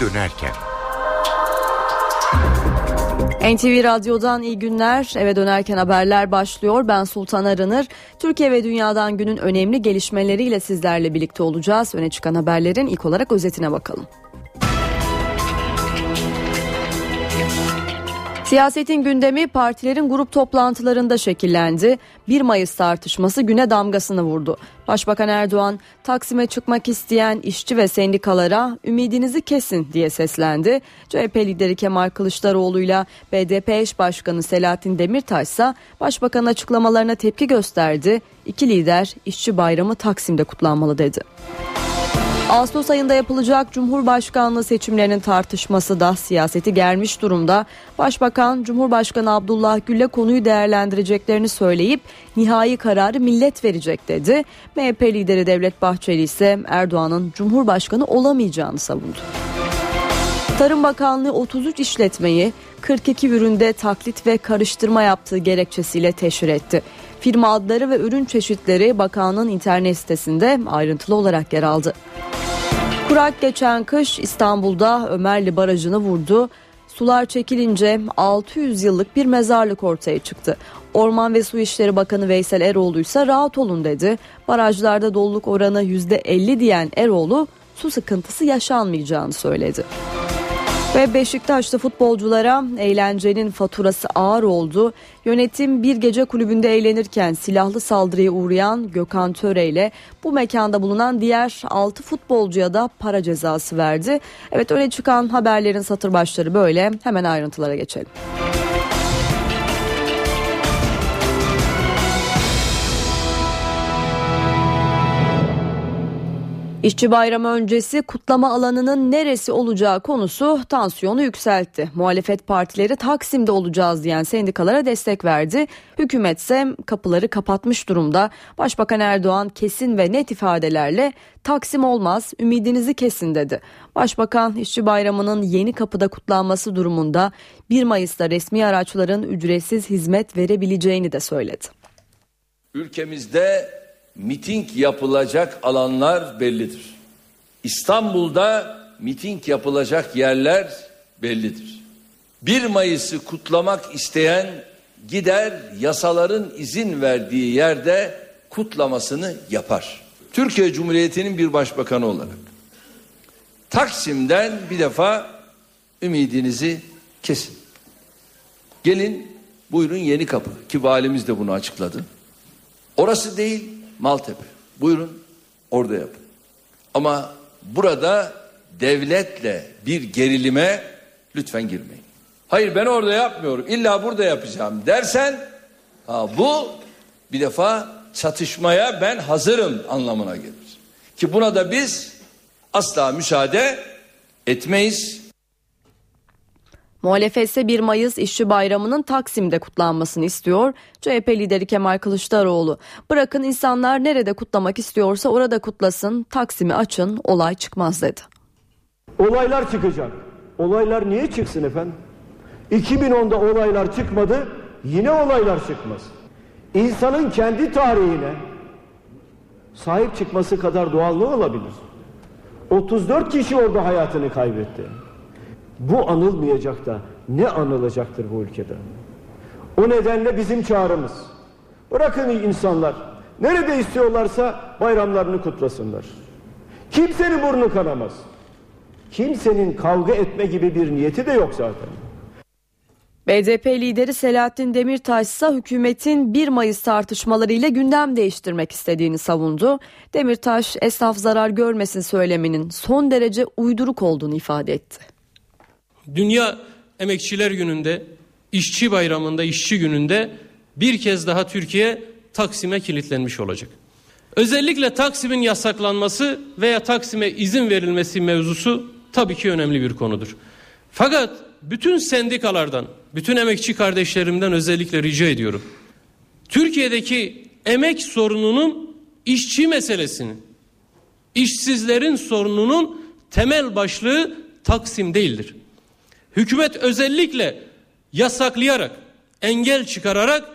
dönerken. NTV Radyo'dan iyi günler. Eve dönerken haberler başlıyor. Ben Sultan Arınır. Türkiye ve dünyadan günün önemli gelişmeleriyle sizlerle birlikte olacağız. Öne çıkan haberlerin ilk olarak özetine bakalım. Siyasetin gündemi partilerin grup toplantılarında şekillendi. 1 Mayıs tartışması güne damgasını vurdu. Başbakan Erdoğan Taksim'e çıkmak isteyen işçi ve sendikalara ümidinizi kesin diye seslendi. CHP lideri Kemal Kılıçdaroğlu ile BDP eş başkanı Selahattin Demirtaş ise başbakanın açıklamalarına tepki gösterdi. İki lider işçi bayramı Taksim'de kutlanmalı dedi. Ağustos ayında yapılacak Cumhurbaşkanlığı seçimlerinin tartışması da siyaseti germiş durumda. Başbakan Cumhurbaşkanı Abdullah Gül'le konuyu değerlendireceklerini söyleyip nihai kararı millet verecek dedi. MHP lideri Devlet Bahçeli ise Erdoğan'ın Cumhurbaşkanı olamayacağını savundu. Tarım Bakanlığı 33 işletmeyi 42 üründe taklit ve karıştırma yaptığı gerekçesiyle teşhir etti. Firma adları ve ürün çeşitleri bakanlığın internet sitesinde ayrıntılı olarak yer aldı. Kurak geçen kış İstanbul'da Ömerli Barajı'nı vurdu. Sular çekilince 600 yıllık bir mezarlık ortaya çıktı. Orman ve Su İşleri Bakanı Veysel Eroğlu ise rahat olun dedi. Barajlarda doluluk oranı %50 diyen Eroğlu su sıkıntısı yaşanmayacağını söyledi. Ve Beşiktaş'ta futbolculara eğlencenin faturası ağır oldu. Yönetim bir gece kulübünde eğlenirken silahlı saldırıya uğrayan Gökhan Töre ile bu mekanda bulunan diğer 6 futbolcuya da para cezası verdi. Evet öne çıkan haberlerin satır başları böyle. Hemen ayrıntılara geçelim. İşçi bayramı öncesi kutlama alanının neresi olacağı konusu tansiyonu yükseltti. Muhalefet partileri Taksim'de olacağız diyen sendikalara destek verdi. Hükümet ise kapıları kapatmış durumda. Başbakan Erdoğan kesin ve net ifadelerle Taksim olmaz ümidinizi kesin dedi. Başbakan işçi bayramının yeni kapıda kutlanması durumunda 1 Mayıs'ta resmi araçların ücretsiz hizmet verebileceğini de söyledi. Ülkemizde miting yapılacak alanlar bellidir. İstanbul'da miting yapılacak yerler bellidir. 1 Mayıs'ı kutlamak isteyen gider yasaların izin verdiği yerde kutlamasını yapar. Türkiye Cumhuriyeti'nin bir başbakanı olarak Taksim'den bir defa ümidinizi kesin. Gelin buyurun yeni kapı ki valimiz de bunu açıkladı. Orası değil Maltepe. Buyurun orada yapın. Ama burada devletle bir gerilime lütfen girmeyin. Hayır ben orada yapmıyorum. İlla burada yapacağım dersen ha, bu bir defa çatışmaya ben hazırım anlamına gelir. Ki buna da biz asla müsaade etmeyiz. Muhalefet ise 1 Mayıs İşçi Bayramı'nın Taksim'de kutlanmasını istiyor. CHP lideri Kemal Kılıçdaroğlu bırakın insanlar nerede kutlamak istiyorsa orada kutlasın Taksim'i açın olay çıkmaz dedi. Olaylar çıkacak. Olaylar niye çıksın efendim? 2010'da olaylar çıkmadı yine olaylar çıkmaz. İnsanın kendi tarihine sahip çıkması kadar doğal ne olabilir? 34 kişi orada hayatını kaybetti. Bu anılmayacak da ne anılacaktır bu ülkede? O nedenle bizim çağrımız. Bırakın insanlar nerede istiyorlarsa bayramlarını kutlasınlar. Kimsenin burnu kanamaz. Kimsenin kavga etme gibi bir niyeti de yok zaten. BDP lideri Selahattin Demirtaş ise hükümetin 1 Mayıs tartışmalarıyla gündem değiştirmek istediğini savundu. Demirtaş esnaf zarar görmesin söyleminin son derece uyduruk olduğunu ifade etti. Dünya Emekçiler Günü'nde, İşçi Bayramı'nda, İşçi Günü'nde bir kez daha Türkiye Taksim'e kilitlenmiş olacak. Özellikle Taksim'in yasaklanması veya Taksim'e izin verilmesi mevzusu tabii ki önemli bir konudur. Fakat bütün sendikalardan, bütün emekçi kardeşlerimden özellikle rica ediyorum. Türkiye'deki emek sorununun işçi meselesini, işsizlerin sorununun temel başlığı Taksim değildir. Hükümet özellikle yasaklayarak, engel çıkararak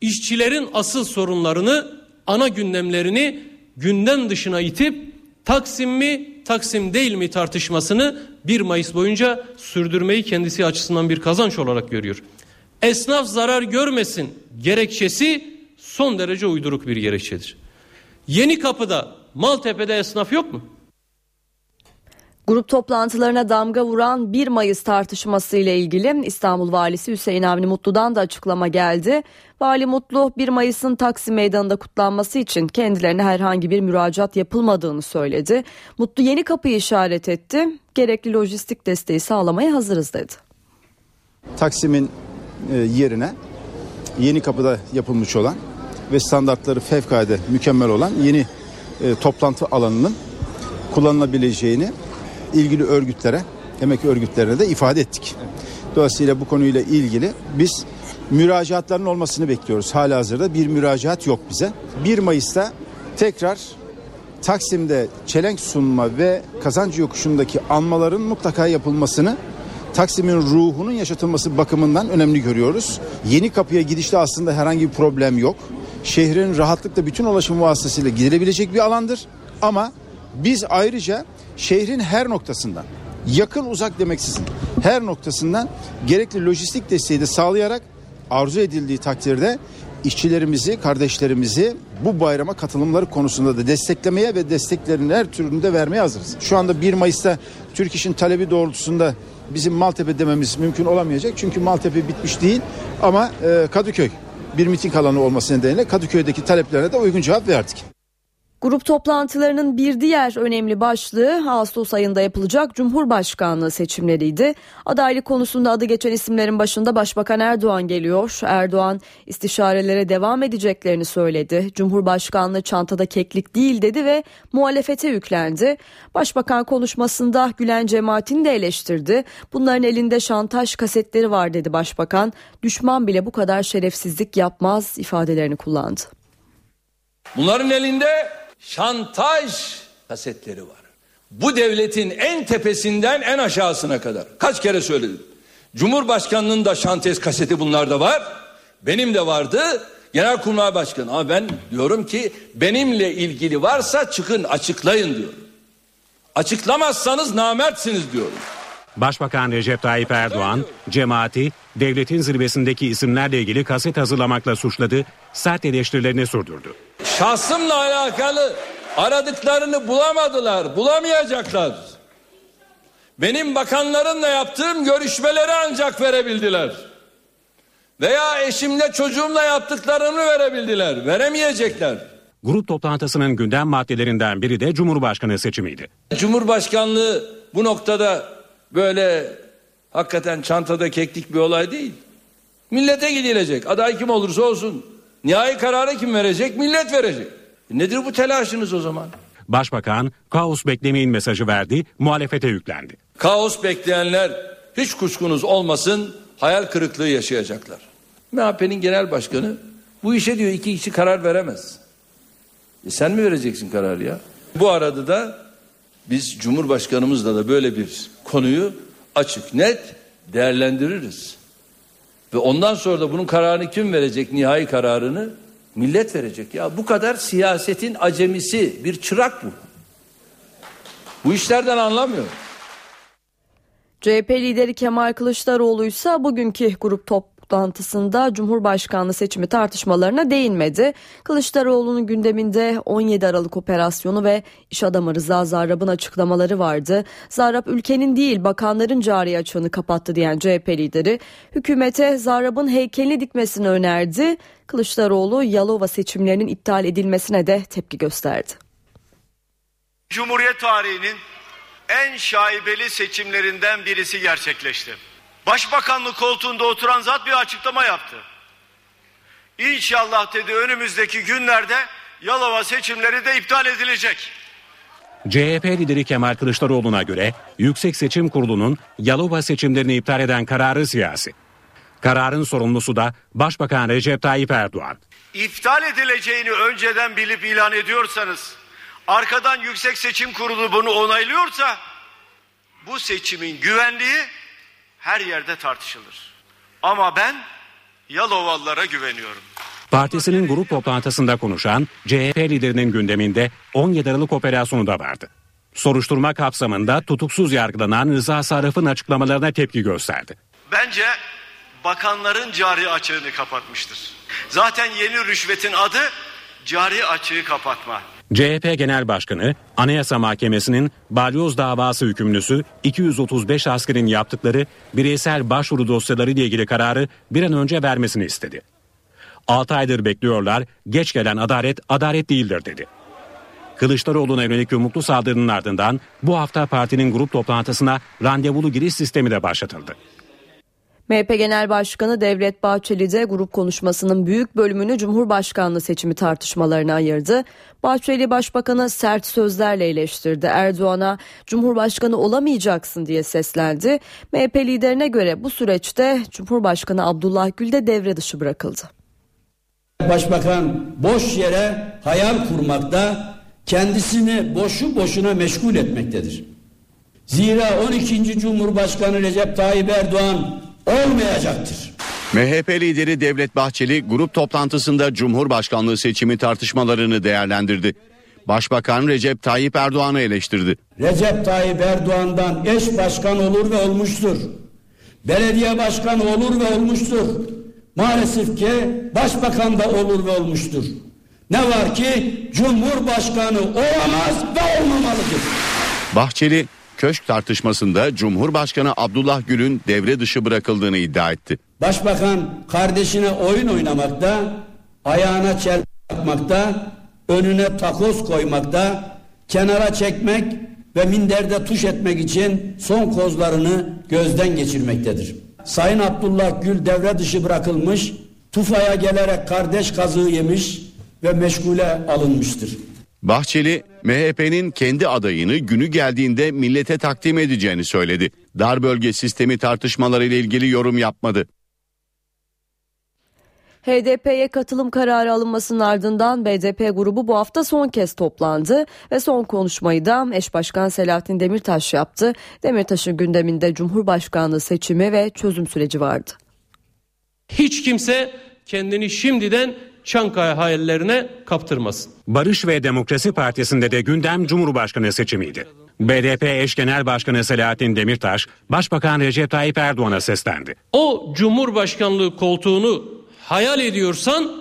işçilerin asıl sorunlarını, ana gündemlerini gündem dışına itip Taksim mi, Taksim değil mi tartışmasını 1 Mayıs boyunca sürdürmeyi kendisi açısından bir kazanç olarak görüyor. Esnaf zarar görmesin gerekçesi son derece uyduruk bir gerekçedir. Yeni Kapı'da, Maltepe'de esnaf yok mu? Grup toplantılarına damga vuran 1 Mayıs tartışması ile ilgili İstanbul Valisi Hüseyin Avni Mutlu'dan da açıklama geldi. Vali Mutlu 1 Mayıs'ın Taksim Meydanı'nda kutlanması için kendilerine herhangi bir müracaat yapılmadığını söyledi. Mutlu yeni kapıyı işaret etti. Gerekli lojistik desteği sağlamaya hazırız dedi. Taksim'in e, yerine yeni kapıda yapılmış olan ve standartları fevkalade mükemmel olan yeni e, toplantı alanının kullanılabileceğini ilgili örgütlere, emek örgütlerine de ifade ettik. Dolayısıyla bu konuyla ilgili biz müracaatların olmasını bekliyoruz. Hala hazırda bir müracaat yok bize. 1 Mayıs'ta tekrar Taksim'de çelenk sunma ve kazancı yokuşundaki anmaların mutlaka yapılmasını Taksim'in ruhunun yaşatılması bakımından önemli görüyoruz. Yeni kapıya gidişte aslında herhangi bir problem yok. Şehrin rahatlıkla bütün ulaşım vasıtasıyla gidilebilecek bir alandır. Ama biz ayrıca şehrin her noktasından yakın uzak demeksizin her noktasından gerekli lojistik desteği de sağlayarak arzu edildiği takdirde işçilerimizi, kardeşlerimizi bu bayrama katılımları konusunda da desteklemeye ve desteklerin her türünü de vermeye hazırız. Şu anda 1 Mayıs'ta Türk İş'in talebi doğrultusunda bizim Maltepe dememiz mümkün olamayacak. Çünkü Maltepe bitmiş değil ama e, Kadıköy bir miting alanı olması nedeniyle Kadıköy'deki taleplerine de uygun cevap verdik. Grup toplantılarının bir diğer önemli başlığı Ağustos ayında yapılacak Cumhurbaşkanlığı seçimleriydi. Adaylık konusunda adı geçen isimlerin başında Başbakan Erdoğan geliyor. Erdoğan istişarelere devam edeceklerini söyledi. Cumhurbaşkanlığı çantada keklik değil dedi ve muhalefete yüklendi. Başbakan konuşmasında Gülen cemaatini de eleştirdi. Bunların elinde şantaj kasetleri var dedi Başbakan. Düşman bile bu kadar şerefsizlik yapmaz ifadelerini kullandı. Bunların elinde şantaj kasetleri var. Bu devletin en tepesinden en aşağısına kadar. Kaç kere söyledim. Cumhurbaşkanının da şantaj kaseti bunlarda var. Benim de vardı. Genelkurmay Başkanı. Ama ben diyorum ki benimle ilgili varsa çıkın açıklayın diyorum. Açıklamazsanız namertsiniz diyorum. Başbakan Recep Tayyip Erdoğan, cemaati devletin zirvesindeki isimlerle ilgili kaset hazırlamakla suçladı, sert eleştirilerini sürdürdü. Şahsımla alakalı aradıklarını bulamadılar, bulamayacaklar. Benim bakanlarımla yaptığım görüşmeleri ancak verebildiler. Veya eşimle çocuğumla yaptıklarını verebildiler. Veremeyecekler. Grup toplantısının gündem maddelerinden biri de Cumhurbaşkanı seçimiydi. Cumhurbaşkanlığı bu noktada böyle hakikaten çantada keklik bir olay değil. Millete gidilecek. Aday kim olursa olsun. Nihai kararı kim verecek? Millet verecek. E nedir bu telaşınız o zaman? Başbakan kaos beklemeyin mesajı verdi, muhalefete yüklendi. Kaos bekleyenler hiç kuşkunuz olmasın hayal kırıklığı yaşayacaklar. MHP'nin genel başkanı bu işe diyor iki kişi karar veremez. E sen mi vereceksin kararı ya? Bu arada da biz Cumhurbaşkanımızla da böyle bir konuyu açık net değerlendiririz. Ve ondan sonra da bunun kararını kim verecek nihai kararını? Millet verecek. Ya bu kadar siyasetin acemisi bir çırak bu. Bu işlerden anlamıyor. CHP lideri Kemal Kılıçdaroğlu ise bugünkü grup toplantısında Cumhurbaşkanlığı seçimi tartışmalarına değinmedi. Kılıçdaroğlu'nun gündeminde 17 Aralık operasyonu ve iş adamı Rıza Zarrab'ın açıklamaları vardı. Zarrab ülkenin değil bakanların cari açığını kapattı diyen CHP lideri hükümete Zarrab'ın heykelini dikmesini önerdi. Kılıçdaroğlu Yalova seçimlerinin iptal edilmesine de tepki gösterdi. Cumhuriyet tarihinin en şaibeli seçimlerinden birisi gerçekleşti. Başbakanlık koltuğunda oturan zat bir açıklama yaptı. İnşallah dedi önümüzdeki günlerde Yalova seçimleri de iptal edilecek. CHP lideri Kemal Kılıçdaroğlu'na göre Yüksek Seçim Kurulu'nun Yalova seçimlerini iptal eden kararı siyasi. Kararın sorumlusu da Başbakan Recep Tayyip Erdoğan. İptal edileceğini önceden bilip ilan ediyorsanız, arkadan Yüksek Seçim Kurulu bunu onaylıyorsa, bu seçimin güvenliği her yerde tartışılır. Ama ben Yalovalılara güveniyorum. Partisinin grup toplantısında konuşan CHP liderinin gündeminde 17 Aralık operasyonu da vardı. Soruşturma kapsamında tutuksuz yargılanan Rıza Sarraf'ın açıklamalarına tepki gösterdi. Bence bakanların cari açığını kapatmıştır. Zaten yeni rüşvetin adı cari açığı kapatma. CHP Genel Başkanı Anayasa Mahkemesi'nin balyoz davası hükümlüsü 235 askerin yaptıkları bireysel başvuru dosyaları ile ilgili kararı bir an önce vermesini istedi. 6 aydır bekliyorlar, geç gelen adalet adalet değildir dedi. Kılıçdaroğlu'na yönelik yumruklu saldırının ardından bu hafta partinin grup toplantısına randevulu giriş sistemi de başlatıldı. MHP Genel Başkanı Devlet Bahçeli de grup konuşmasının büyük bölümünü Cumhurbaşkanlığı seçimi tartışmalarına ayırdı. Bahçeli Başbakanı sert sözlerle eleştirdi. Erdoğan'a Cumhurbaşkanı olamayacaksın diye seslendi. MHP liderine göre bu süreçte Cumhurbaşkanı Abdullah Gül de devre dışı bırakıldı. Başbakan boş yere hayal kurmakta, kendisini boşu boşuna meşgul etmektedir. Zira 12. Cumhurbaşkanı Recep Tayyip Erdoğan olmayacaktır. MHP lideri Devlet Bahçeli grup toplantısında Cumhurbaşkanlığı seçimi tartışmalarını değerlendirdi. Başbakan Recep Tayyip Erdoğan'ı eleştirdi. Recep Tayyip Erdoğan'dan eş başkan olur ve olmuştur. Belediye başkanı olur ve olmuştur. Maalesef ki başbakan da olur ve olmuştur. Ne var ki Cumhurbaşkanı olamaz ve olmamalıdır. Bahçeli köşk tartışmasında Cumhurbaşkanı Abdullah Gül'ün devre dışı bırakıldığını iddia etti. Başbakan kardeşine oyun oynamakta, ayağına çel takmakta, önüne takoz koymakta, kenara çekmek ve minderde tuş etmek için son kozlarını gözden geçirmektedir. Sayın Abdullah Gül devre dışı bırakılmış, Tufa'ya gelerek kardeş kazığı yemiş ve meşgule alınmıştır. Bahçeli, MHP'nin kendi adayını günü geldiğinde millete takdim edeceğini söyledi. Dar bölge sistemi tartışmaları ile ilgili yorum yapmadı. HDP'ye katılım kararı alınmasının ardından BDP grubu bu hafta son kez toplandı ve son konuşmayı da eş başkan Selahattin Demirtaş yaptı. Demirtaş'ın gündeminde Cumhurbaşkanlığı seçimi ve çözüm süreci vardı. Hiç kimse kendini şimdiden Çankaya hayallerine kaptırmasın. Barış ve Demokrasi Partisi'nde de gündem Cumhurbaşkanı seçimiydi. BDP eş genel başkanı Selahattin Demirtaş, Başbakan Recep Tayyip Erdoğan'a seslendi. O Cumhurbaşkanlığı koltuğunu hayal ediyorsan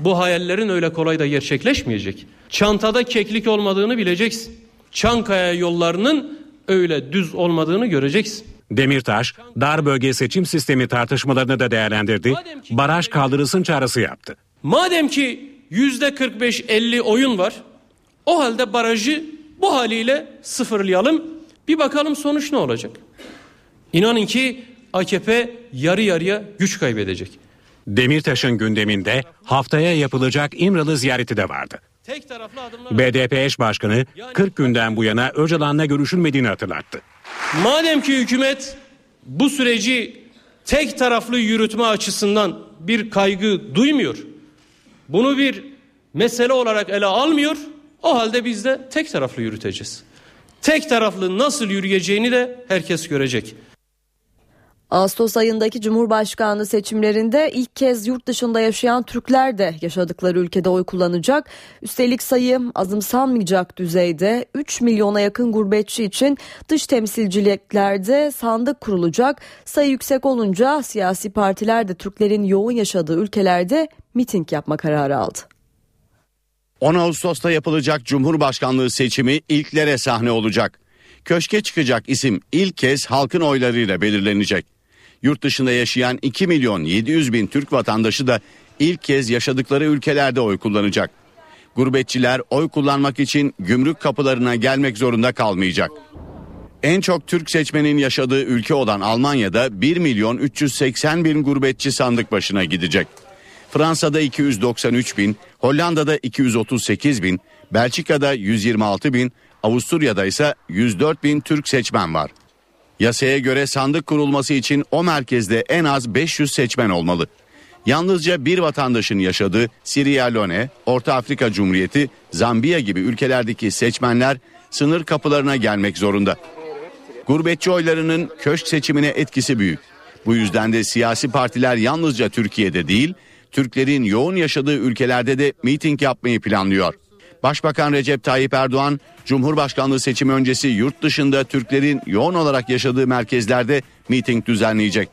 bu hayallerin öyle kolay da gerçekleşmeyecek. Çantada keklik olmadığını bileceksin. Çankaya yollarının öyle düz olmadığını göreceksin. Demirtaş, dar bölge seçim sistemi tartışmalarını da değerlendirdi. Baraj kaldırılsın çağrısı yaptı. Madem ki yüzde 45-50 oyun var, o halde barajı bu haliyle sıfırlayalım. Bir bakalım sonuç ne olacak? İnanın ki AKP yarı yarıya güç kaybedecek. Demirtaş'ın gündeminde haftaya yapılacak İmralı ziyareti de vardı. BDP eş başkanı 40 günden bu yana Öcalan'la görüşülmediğini hatırlattı. Madem ki hükümet bu süreci tek taraflı yürütme açısından bir kaygı duymuyor. Bunu bir mesele olarak ele almıyor. O halde biz de tek taraflı yürüteceğiz. Tek taraflı nasıl yürüyeceğini de herkes görecek. Ağustos ayındaki Cumhurbaşkanlığı seçimlerinde ilk kez yurt dışında yaşayan Türkler de yaşadıkları ülkede oy kullanacak. Üstelik sayı azımsanmayacak düzeyde 3 milyona yakın gurbetçi için dış temsilciliklerde sandık kurulacak. Sayı yüksek olunca siyasi partiler de Türklerin yoğun yaşadığı ülkelerde miting yapma kararı aldı. 10 Ağustos'ta yapılacak Cumhurbaşkanlığı seçimi ilklere sahne olacak. Köşke çıkacak isim ilk kez halkın oylarıyla belirlenecek. Yurt dışında yaşayan 2 milyon 700 bin Türk vatandaşı da ilk kez yaşadıkları ülkelerde oy kullanacak. Gurbetçiler oy kullanmak için gümrük kapılarına gelmek zorunda kalmayacak. En çok Türk seçmenin yaşadığı ülke olan Almanya'da 1 milyon 380 bin gurbetçi sandık başına gidecek. Fransa'da 293 bin, Hollanda'da 238 bin, Belçika'da 126 bin, Avusturya'da ise 104 bin Türk seçmen var. Yasaya göre sandık kurulması için o merkezde en az 500 seçmen olmalı. Yalnızca bir vatandaşın yaşadığı Sierra Leone, Orta Afrika Cumhuriyeti, Zambiya gibi ülkelerdeki seçmenler sınır kapılarına gelmek zorunda. Gurbetçi oylarının köşk seçimine etkisi büyük. Bu yüzden de siyasi partiler yalnızca Türkiye'de değil, Türklerin yoğun yaşadığı ülkelerde de miting yapmayı planlıyor. Başbakan Recep Tayyip Erdoğan, Cumhurbaşkanlığı seçimi öncesi yurt dışında Türklerin yoğun olarak yaşadığı merkezlerde miting düzenleyecek.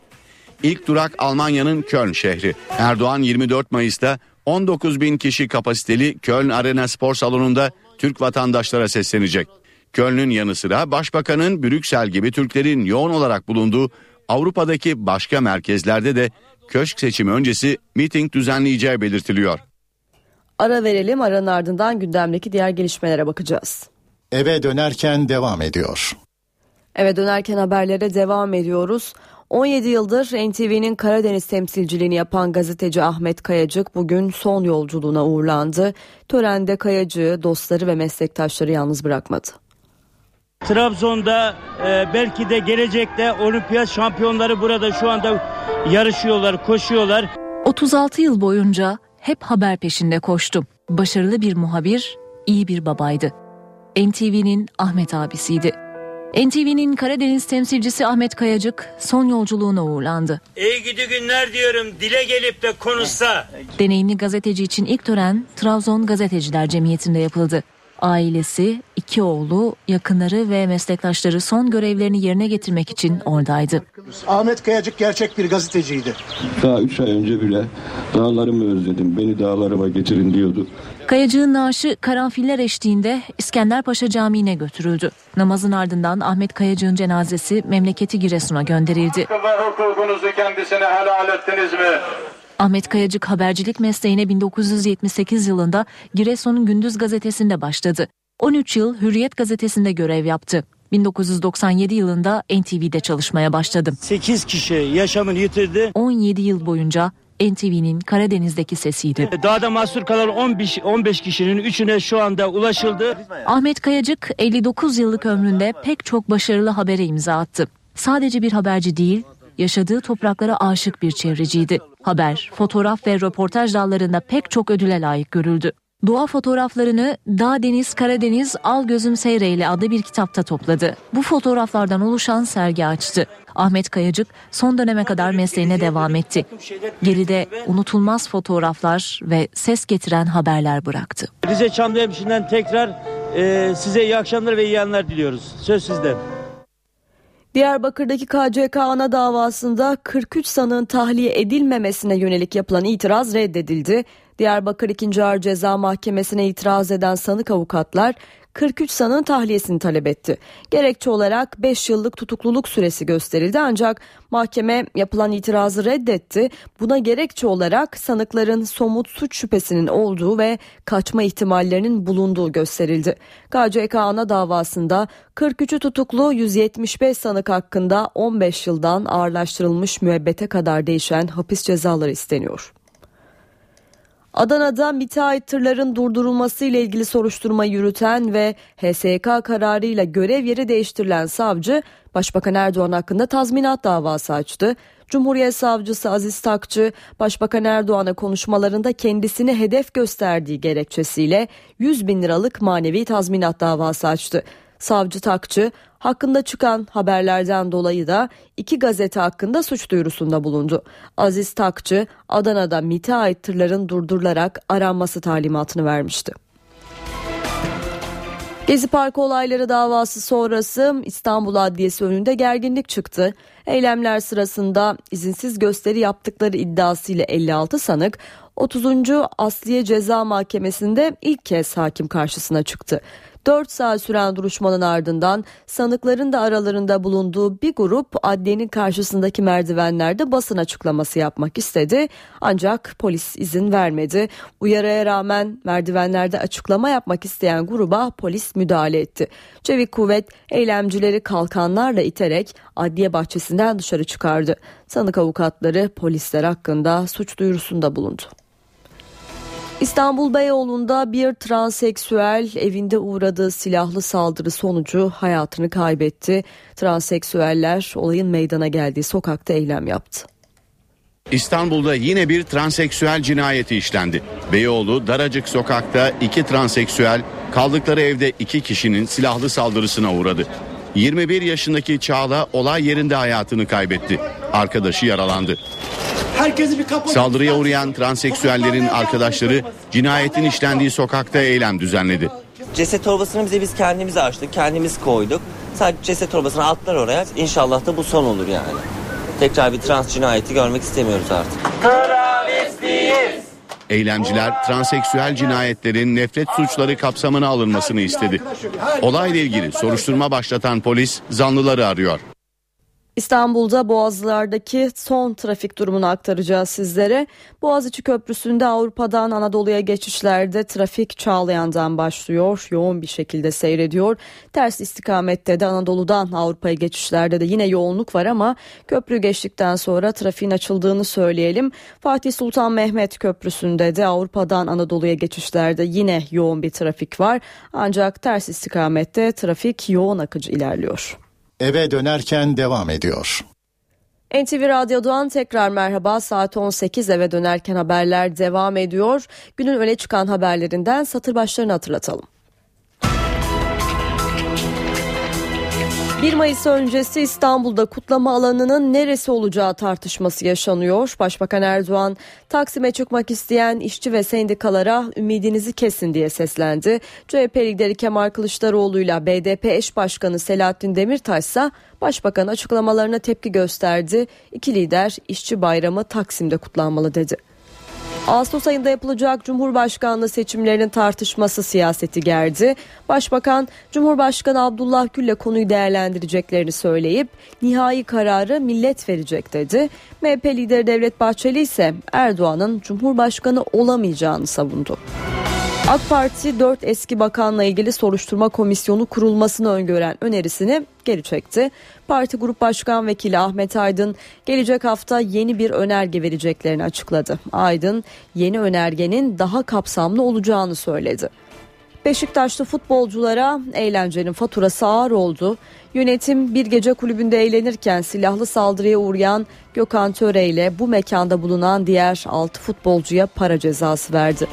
İlk durak Almanya'nın Köln şehri. Erdoğan 24 Mayıs'ta 19 bin kişi kapasiteli Köln Arena Spor Salonu'nda Türk vatandaşlara seslenecek. Köln'ün yanı sıra Başbakan'ın Brüksel gibi Türklerin yoğun olarak bulunduğu Avrupa'daki başka merkezlerde de köşk seçimi öncesi miting düzenleyeceği belirtiliyor. Ara verelim aranın ardından gündemdeki diğer gelişmelere bakacağız. Eve dönerken devam ediyor. Eve dönerken haberlere devam ediyoruz. 17 yıldır NTV'nin Karadeniz temsilciliğini yapan gazeteci Ahmet Kayacık bugün son yolculuğuna uğurlandı. Törende Kayacık'ı dostları ve meslektaşları yalnız bırakmadı. Trabzon'da e, belki de gelecekte olimpiyat şampiyonları burada şu anda yarışıyorlar, koşuyorlar. 36 yıl boyunca hep haber peşinde koştum. Başarılı bir muhabir, iyi bir babaydı. NTV'nin Ahmet abisiydi. NTV'nin Karadeniz temsilcisi Ahmet Kayacık son yolculuğuna uğurlandı. İyi gidi günler diyorum dile gelip de konuşsa. Deneyimli gazeteci için ilk tören Trabzon Gazeteciler Cemiyeti'nde yapıldı. Ailesi, iki oğlu, yakınları ve meslektaşları son görevlerini yerine getirmek için oradaydı. Ahmet Kayacık gerçek bir gazeteciydi. Daha 3 ay önce bile dağlarımı özledim, beni dağlarıma getirin diyordu. Kayacığın naaşı karanfiller eşliğinde İskenderpaşa Camii'ne götürüldü. Namazın ardından Ahmet Kayacığın cenazesi memleketi Giresun'a gönderildi. Ve hukukunuzu kendisine helal ettiniz mi? Ahmet Kayacık habercilik mesleğine 1978 yılında Giresun'un Gündüz gazetesinde başladı. 13 yıl Hürriyet gazetesinde görev yaptı. 1997 yılında NTV'de çalışmaya başladı. 8 kişi yaşamını yitirdi. 17 yıl boyunca NTV'nin Karadeniz'deki sesiydi. Dağda mahsur kalan 15, 15 kişinin üçüne şu anda ulaşıldı. Ahmet Kayacık 59 yıllık ömründe pek çok başarılı habere imza attı. Sadece bir haberci değil, yaşadığı topraklara aşık bir çevreciydi. Haber, fotoğraf ve röportaj dallarında pek çok ödüle layık görüldü. Doğa fotoğraflarını Dağ Deniz Karadeniz Al Gözüm Seyreyle adlı bir kitapta topladı. Bu fotoğraflardan oluşan sergi açtı. Ahmet Kayacık son döneme kadar mesleğine devam etti. Geride unutulmaz fotoğraflar ve ses getiren haberler bıraktı. Rize Çamlıhemşin'den tekrar e, size iyi akşamlar ve iyi yanlar diliyoruz. Söz sizde. Diyarbakır'daki KCK ana davasında 43 sanığın tahliye edilmemesine yönelik yapılan itiraz reddedildi. Diyarbakır 2. Ağır Ceza Mahkemesi'ne itiraz eden sanık avukatlar 43 sanığın tahliyesini talep etti. Gerekçe olarak 5 yıllık tutukluluk süresi gösterildi ancak mahkeme yapılan itirazı reddetti. Buna gerekçe olarak sanıkların somut suç şüphesinin olduğu ve kaçma ihtimallerinin bulunduğu gösterildi. KCK ana davasında 43'ü tutuklu 175 sanık hakkında 15 yıldan ağırlaştırılmış müebbete kadar değişen hapis cezaları isteniyor. Adana'da müteahhit tırların durdurulması ile ilgili soruşturma yürüten ve HSK kararıyla görev yeri değiştirilen savcı Başbakan Erdoğan hakkında tazminat davası açtı. Cumhuriyet Savcısı Aziz Takçı, Başbakan Erdoğan'a konuşmalarında kendisini hedef gösterdiği gerekçesiyle 100 bin liralık manevi tazminat davası açtı. Savcı Takçı hakkında çıkan haberlerden dolayı da iki gazete hakkında suç duyurusunda bulundu. Aziz Takçı Adana'da MİT'e ait tırların durdurularak aranması talimatını vermişti. Gezi Parkı olayları davası sonrası İstanbul Adliyesi önünde gerginlik çıktı. Eylemler sırasında izinsiz gösteri yaptıkları iddiasıyla 56 sanık 30. Asliye Ceza Mahkemesi'nde ilk kez hakim karşısına çıktı. 4 saat süren duruşmanın ardından sanıkların da aralarında bulunduğu bir grup adliyenin karşısındaki merdivenlerde basın açıklaması yapmak istedi. Ancak polis izin vermedi. Uyarıya rağmen merdivenlerde açıklama yapmak isteyen gruba polis müdahale etti. Çevik kuvvet eylemcileri kalkanlarla iterek adliye bahçesinden dışarı çıkardı. Sanık avukatları polisler hakkında suç duyurusunda bulundu. İstanbul Beyoğlu'nda bir transseksüel evinde uğradığı silahlı saldırı sonucu hayatını kaybetti. Transseksüeller olayın meydana geldiği sokakta eylem yaptı. İstanbul'da yine bir transseksüel cinayeti işlendi. Beyoğlu Daracık sokakta iki transseksüel kaldıkları evde iki kişinin silahlı saldırısına uğradı. 21 yaşındaki Çağla olay yerinde hayatını kaybetti. Arkadaşı yaralandı. Herkesi bir kapatın. Saldırıya uğrayan transseksüellerin arkadaşları cinayetin işlendiği sokakta eylem düzenledi. Ceset torbasını bize biz kendimiz açtık, kendimiz koyduk. Sadece ceset torbasını attılar oraya. İnşallah da bu son olur yani. Tekrar bir trans cinayeti görmek istemiyoruz artık. Travestiyiz. Eylemciler transseksüel cinayetlerin nefret suçları kapsamına alınmasını istedi. Olayla ilgili soruşturma başlatan polis zanlıları arıyor. İstanbul'da Boğazlar'daki son trafik durumunu aktaracağız sizlere. Boğaziçi Köprüsü'nde Avrupa'dan Anadolu'ya geçişlerde trafik Çağlayan'dan başlıyor. Yoğun bir şekilde seyrediyor. Ters istikamette de Anadolu'dan Avrupa'ya geçişlerde de yine yoğunluk var ama köprü geçtikten sonra trafiğin açıldığını söyleyelim. Fatih Sultan Mehmet Köprüsü'nde de Avrupa'dan Anadolu'ya geçişlerde yine yoğun bir trafik var. Ancak ters istikamette trafik yoğun akıcı ilerliyor. Eve dönerken devam ediyor. NTV Radyo'dan tekrar merhaba. Saat 18 eve dönerken haberler devam ediyor. Günün öne çıkan haberlerinden satır başlarını hatırlatalım. 1 Mayıs öncesi İstanbul'da kutlama alanının neresi olacağı tartışması yaşanıyor. Başbakan Erdoğan Taksim'e çıkmak isteyen işçi ve sendikalara ümidinizi kesin diye seslendi. CHP lideri Kemal Kılıçdaroğlu ile BDP eş başkanı Selahattin Demirtaş ise başbakan açıklamalarına tepki gösterdi. İki lider işçi bayramı Taksim'de kutlanmalı dedi. Ağustos ayında yapılacak Cumhurbaşkanlığı seçimlerinin tartışması siyaseti gerdi. Başbakan Cumhurbaşkanı Abdullah Gül'le konuyu değerlendireceklerini söyleyip nihai kararı millet verecek dedi. MHP lideri Devlet Bahçeli ise Erdoğan'ın Cumhurbaşkanı olamayacağını savundu. AK Parti 4 eski bakanla ilgili soruşturma komisyonu kurulmasını öngören önerisini geri çekti. Parti Grup Başkan Vekili Ahmet Aydın gelecek hafta yeni bir önerge vereceklerini açıkladı. Aydın yeni önergenin daha kapsamlı olacağını söyledi. Beşiktaşlı futbolculara eğlencenin faturası ağır oldu. Yönetim bir gece kulübünde eğlenirken silahlı saldırıya uğrayan Gökhan Töre ile bu mekanda bulunan diğer 6 futbolcuya para cezası verdi.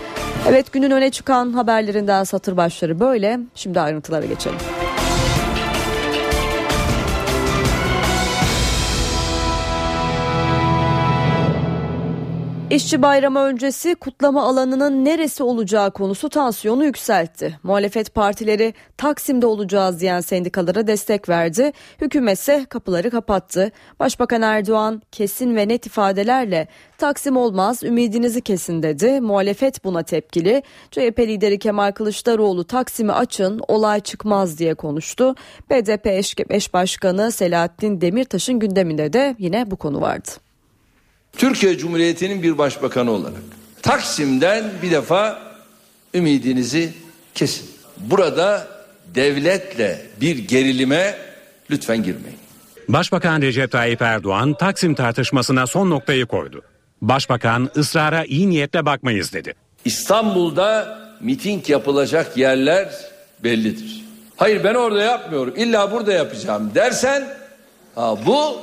Evet günün öne çıkan haberlerinden satır başları böyle. Şimdi ayrıntılara geçelim. İşçi bayramı öncesi kutlama alanının neresi olacağı konusu tansiyonu yükseltti. Muhalefet partileri Taksim'de olacağız diyen sendikalara destek verdi. Hükümetse kapıları kapattı. Başbakan Erdoğan kesin ve net ifadelerle Taksim olmaz ümidinizi kesin dedi. Muhalefet buna tepkili. CHP lideri Kemal Kılıçdaroğlu Taksim'i açın olay çıkmaz diye konuştu. BDP eş, eş başkanı Selahattin Demirtaş'ın gündeminde de yine bu konu vardı. Türkiye Cumhuriyeti'nin bir başbakanı olarak Taksim'den bir defa ümidinizi kesin. Burada devletle bir gerilime lütfen girmeyin. Başbakan Recep Tayyip Erdoğan Taksim tartışmasına son noktayı koydu. Başbakan ısrara iyi niyetle bakmayız dedi. İstanbul'da miting yapılacak yerler bellidir. Hayır ben orada yapmıyorum illa burada yapacağım dersen ha, bu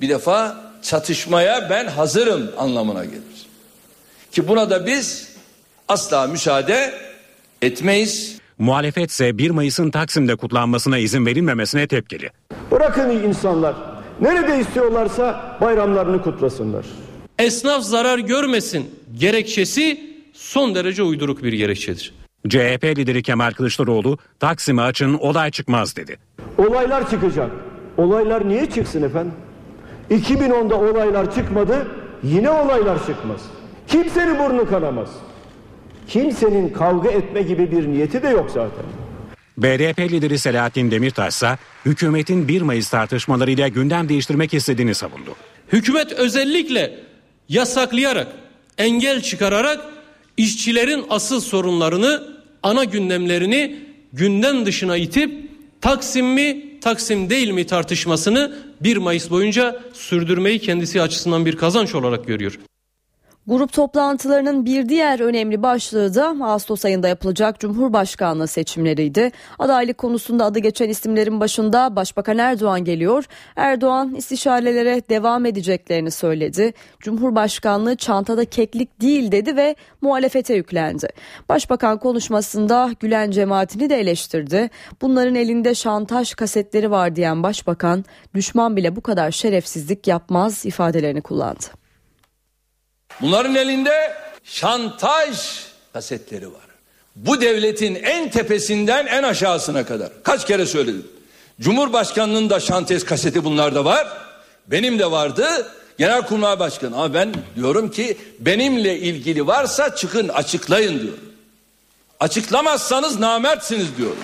bir defa çatışmaya ben hazırım anlamına gelir. Ki buna da biz asla müsaade etmeyiz. Muhalefet ise 1 Mayıs'ın Taksim'de kutlanmasına izin verilmemesine tepkili. Bırakın insanlar nerede istiyorlarsa bayramlarını kutlasınlar. Esnaf zarar görmesin gerekçesi son derece uyduruk bir gerekçedir. CHP lideri Kemal Kılıçdaroğlu Taksim'i açın olay çıkmaz dedi. Olaylar çıkacak. Olaylar niye çıksın efendim? 2010'da olaylar çıkmadı, yine olaylar çıkmaz. Kimsenin burnu kanamaz. Kimsenin kavga etme gibi bir niyeti de yok zaten. BDP lideri Selahattin Demirtaş ise hükümetin 1 Mayıs tartışmalarıyla gündem değiştirmek istediğini savundu. Hükümet özellikle yasaklayarak, engel çıkararak işçilerin asıl sorunlarını, ana gündemlerini gündem dışına itip Taksim mi, Taksim değil mi tartışmasını 1 Mayıs boyunca sürdürmeyi kendisi açısından bir kazanç olarak görüyor. Grup toplantılarının bir diğer önemli başlığı da Ağustos ayında yapılacak Cumhurbaşkanlığı seçimleriydi. Adaylık konusunda adı geçen isimlerin başında Başbakan Erdoğan geliyor. Erdoğan istişarelere devam edeceklerini söyledi. Cumhurbaşkanlığı çantada keklik değil dedi ve muhalefete yüklendi. Başbakan konuşmasında Gülen cemaatini de eleştirdi. Bunların elinde şantaj kasetleri var diyen başbakan düşman bile bu kadar şerefsizlik yapmaz ifadelerini kullandı. Bunların elinde şantaj kasetleri var. Bu devletin en tepesinden en aşağısına kadar. Kaç kere söyledim. Cumhurbaşkanının da şantaj kaseti bunlarda var. Benim de vardı. Genelkurmay Başkanı. Ama ben diyorum ki benimle ilgili varsa çıkın açıklayın diyorum. Açıklamazsanız namertsiniz diyorum.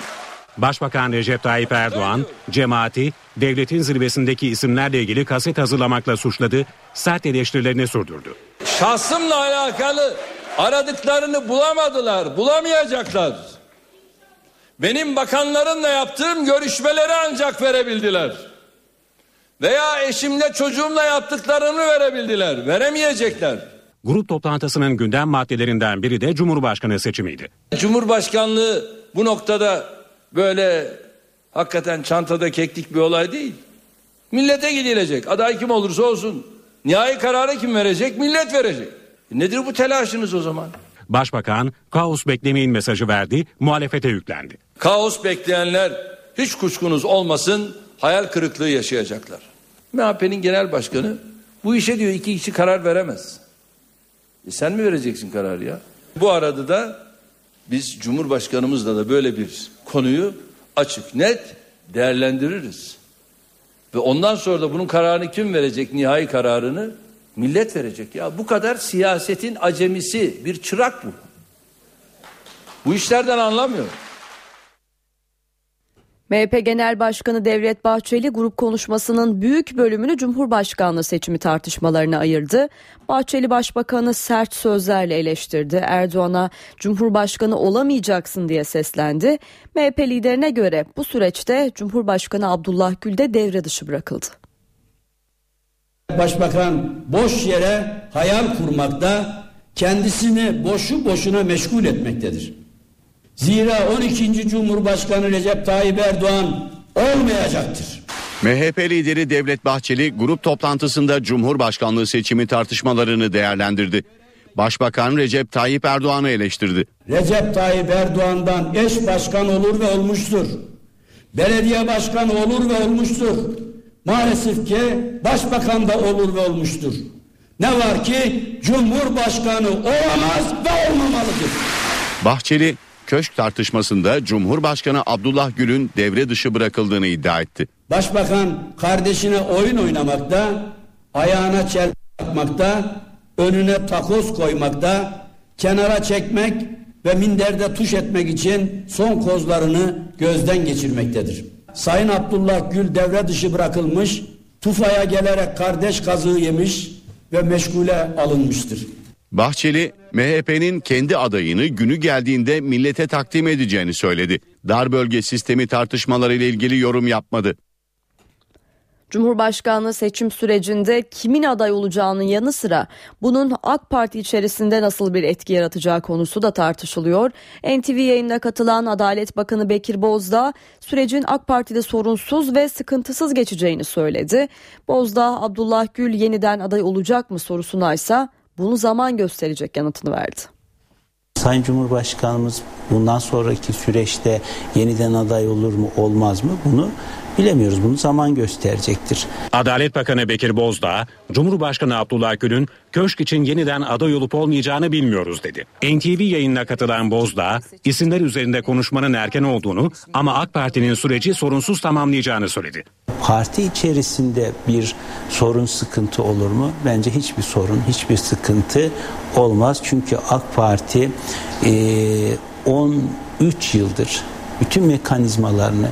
Başbakan Recep Tayyip Erdoğan, cemaati devletin zirvesindeki isimlerle ilgili kaset hazırlamakla suçladı, sert eleştirilerini sürdürdü. Şahsımla alakalı aradıklarını bulamadılar, bulamayacaklar. Benim bakanlarımla yaptığım görüşmeleri ancak verebildiler. Veya eşimle çocuğumla yaptıklarını verebildiler, veremeyecekler. Grup toplantısının gündem maddelerinden biri de Cumhurbaşkanı seçimiydi. Cumhurbaşkanlığı bu noktada böyle hakikaten çantada keklik bir olay değil. Millete gidilecek. Aday kim olursa olsun. Nihai kararı kim verecek? Millet verecek. E nedir bu telaşınız o zaman? Başbakan kaos beklemeyin mesajı verdi, muhalefete yüklendi. Kaos bekleyenler hiç kuşkunuz olmasın hayal kırıklığı yaşayacaklar. MHP'nin genel başkanı bu işe diyor iki kişi karar veremez. E sen mi vereceksin kararı ya? Bu arada da biz Cumhurbaşkanımızla da böyle bir konuyu açık net değerlendiririz. Ve ondan sonra da bunun kararını kim verecek nihai kararını? Millet verecek. Ya bu kadar siyasetin acemisi bir çırak bu. Bu işlerden anlamıyor. MHP Genel Başkanı Devlet Bahçeli grup konuşmasının büyük bölümünü Cumhurbaşkanlığı seçimi tartışmalarına ayırdı. Bahçeli Başbakanı sert sözlerle eleştirdi. Erdoğan'a Cumhurbaşkanı olamayacaksın diye seslendi. MHP liderine göre bu süreçte Cumhurbaşkanı Abdullah Gül de devre dışı bırakıldı. Başbakan boş yere hayal kurmakta, kendisini boşu boşuna meşgul etmektedir. Zira 12. Cumhurbaşkanı Recep Tayyip Erdoğan olmayacaktır. MHP lideri Devlet Bahçeli grup toplantısında Cumhurbaşkanlığı seçimi tartışmalarını değerlendirdi. Başbakan Recep Tayyip Erdoğan'ı eleştirdi. Recep Tayyip Erdoğan'dan eş başkan olur ve olmuştur. Belediye başkanı olur ve olmuştur. Maalesef ki başbakan da olur ve olmuştur. Ne var ki Cumhurbaşkanı olamaz ve olmamalıdır. Bahçeli köşk tartışmasında Cumhurbaşkanı Abdullah Gül'ün devre dışı bırakıldığını iddia etti. Başbakan kardeşine oyun oynamakta, ayağına çel takmakta, önüne takoz koymakta, kenara çekmek ve minderde tuş etmek için son kozlarını gözden geçirmektedir. Sayın Abdullah Gül devre dışı bırakılmış, tufaya gelerek kardeş kazığı yemiş ve meşgule alınmıştır. Bahçeli, MHP'nin kendi adayını günü geldiğinde millete takdim edeceğini söyledi. Dar bölge sistemi tartışmaları ile ilgili yorum yapmadı. Cumhurbaşkanlığı seçim sürecinde kimin aday olacağının yanı sıra bunun AK Parti içerisinde nasıl bir etki yaratacağı konusu da tartışılıyor. NTV yayında katılan Adalet Bakanı Bekir Bozdağ sürecin AK Parti'de sorunsuz ve sıkıntısız geçeceğini söyledi. Bozdağ Abdullah Gül yeniden aday olacak mı sorusuna ise bunu zaman gösterecek yanıtını verdi. Sayın Cumhurbaşkanımız bundan sonraki süreçte yeniden aday olur mu olmaz mı bunu bilemiyoruz. Bunu zaman gösterecektir. Adalet Bakanı Bekir Bozdağ, Cumhurbaşkanı Abdullah Gül'ün köşk için yeniden aday olup olmayacağını bilmiyoruz dedi. NTV yayınına katılan Bozdağ, isimler üzerinde konuşmanın erken olduğunu ama AK Parti'nin süreci sorunsuz tamamlayacağını söyledi. Parti içerisinde bir sorun sıkıntı olur mu? Bence hiçbir sorun, hiçbir sıkıntı olmaz. Çünkü AK Parti e, 13 yıldır bütün mekanizmalarını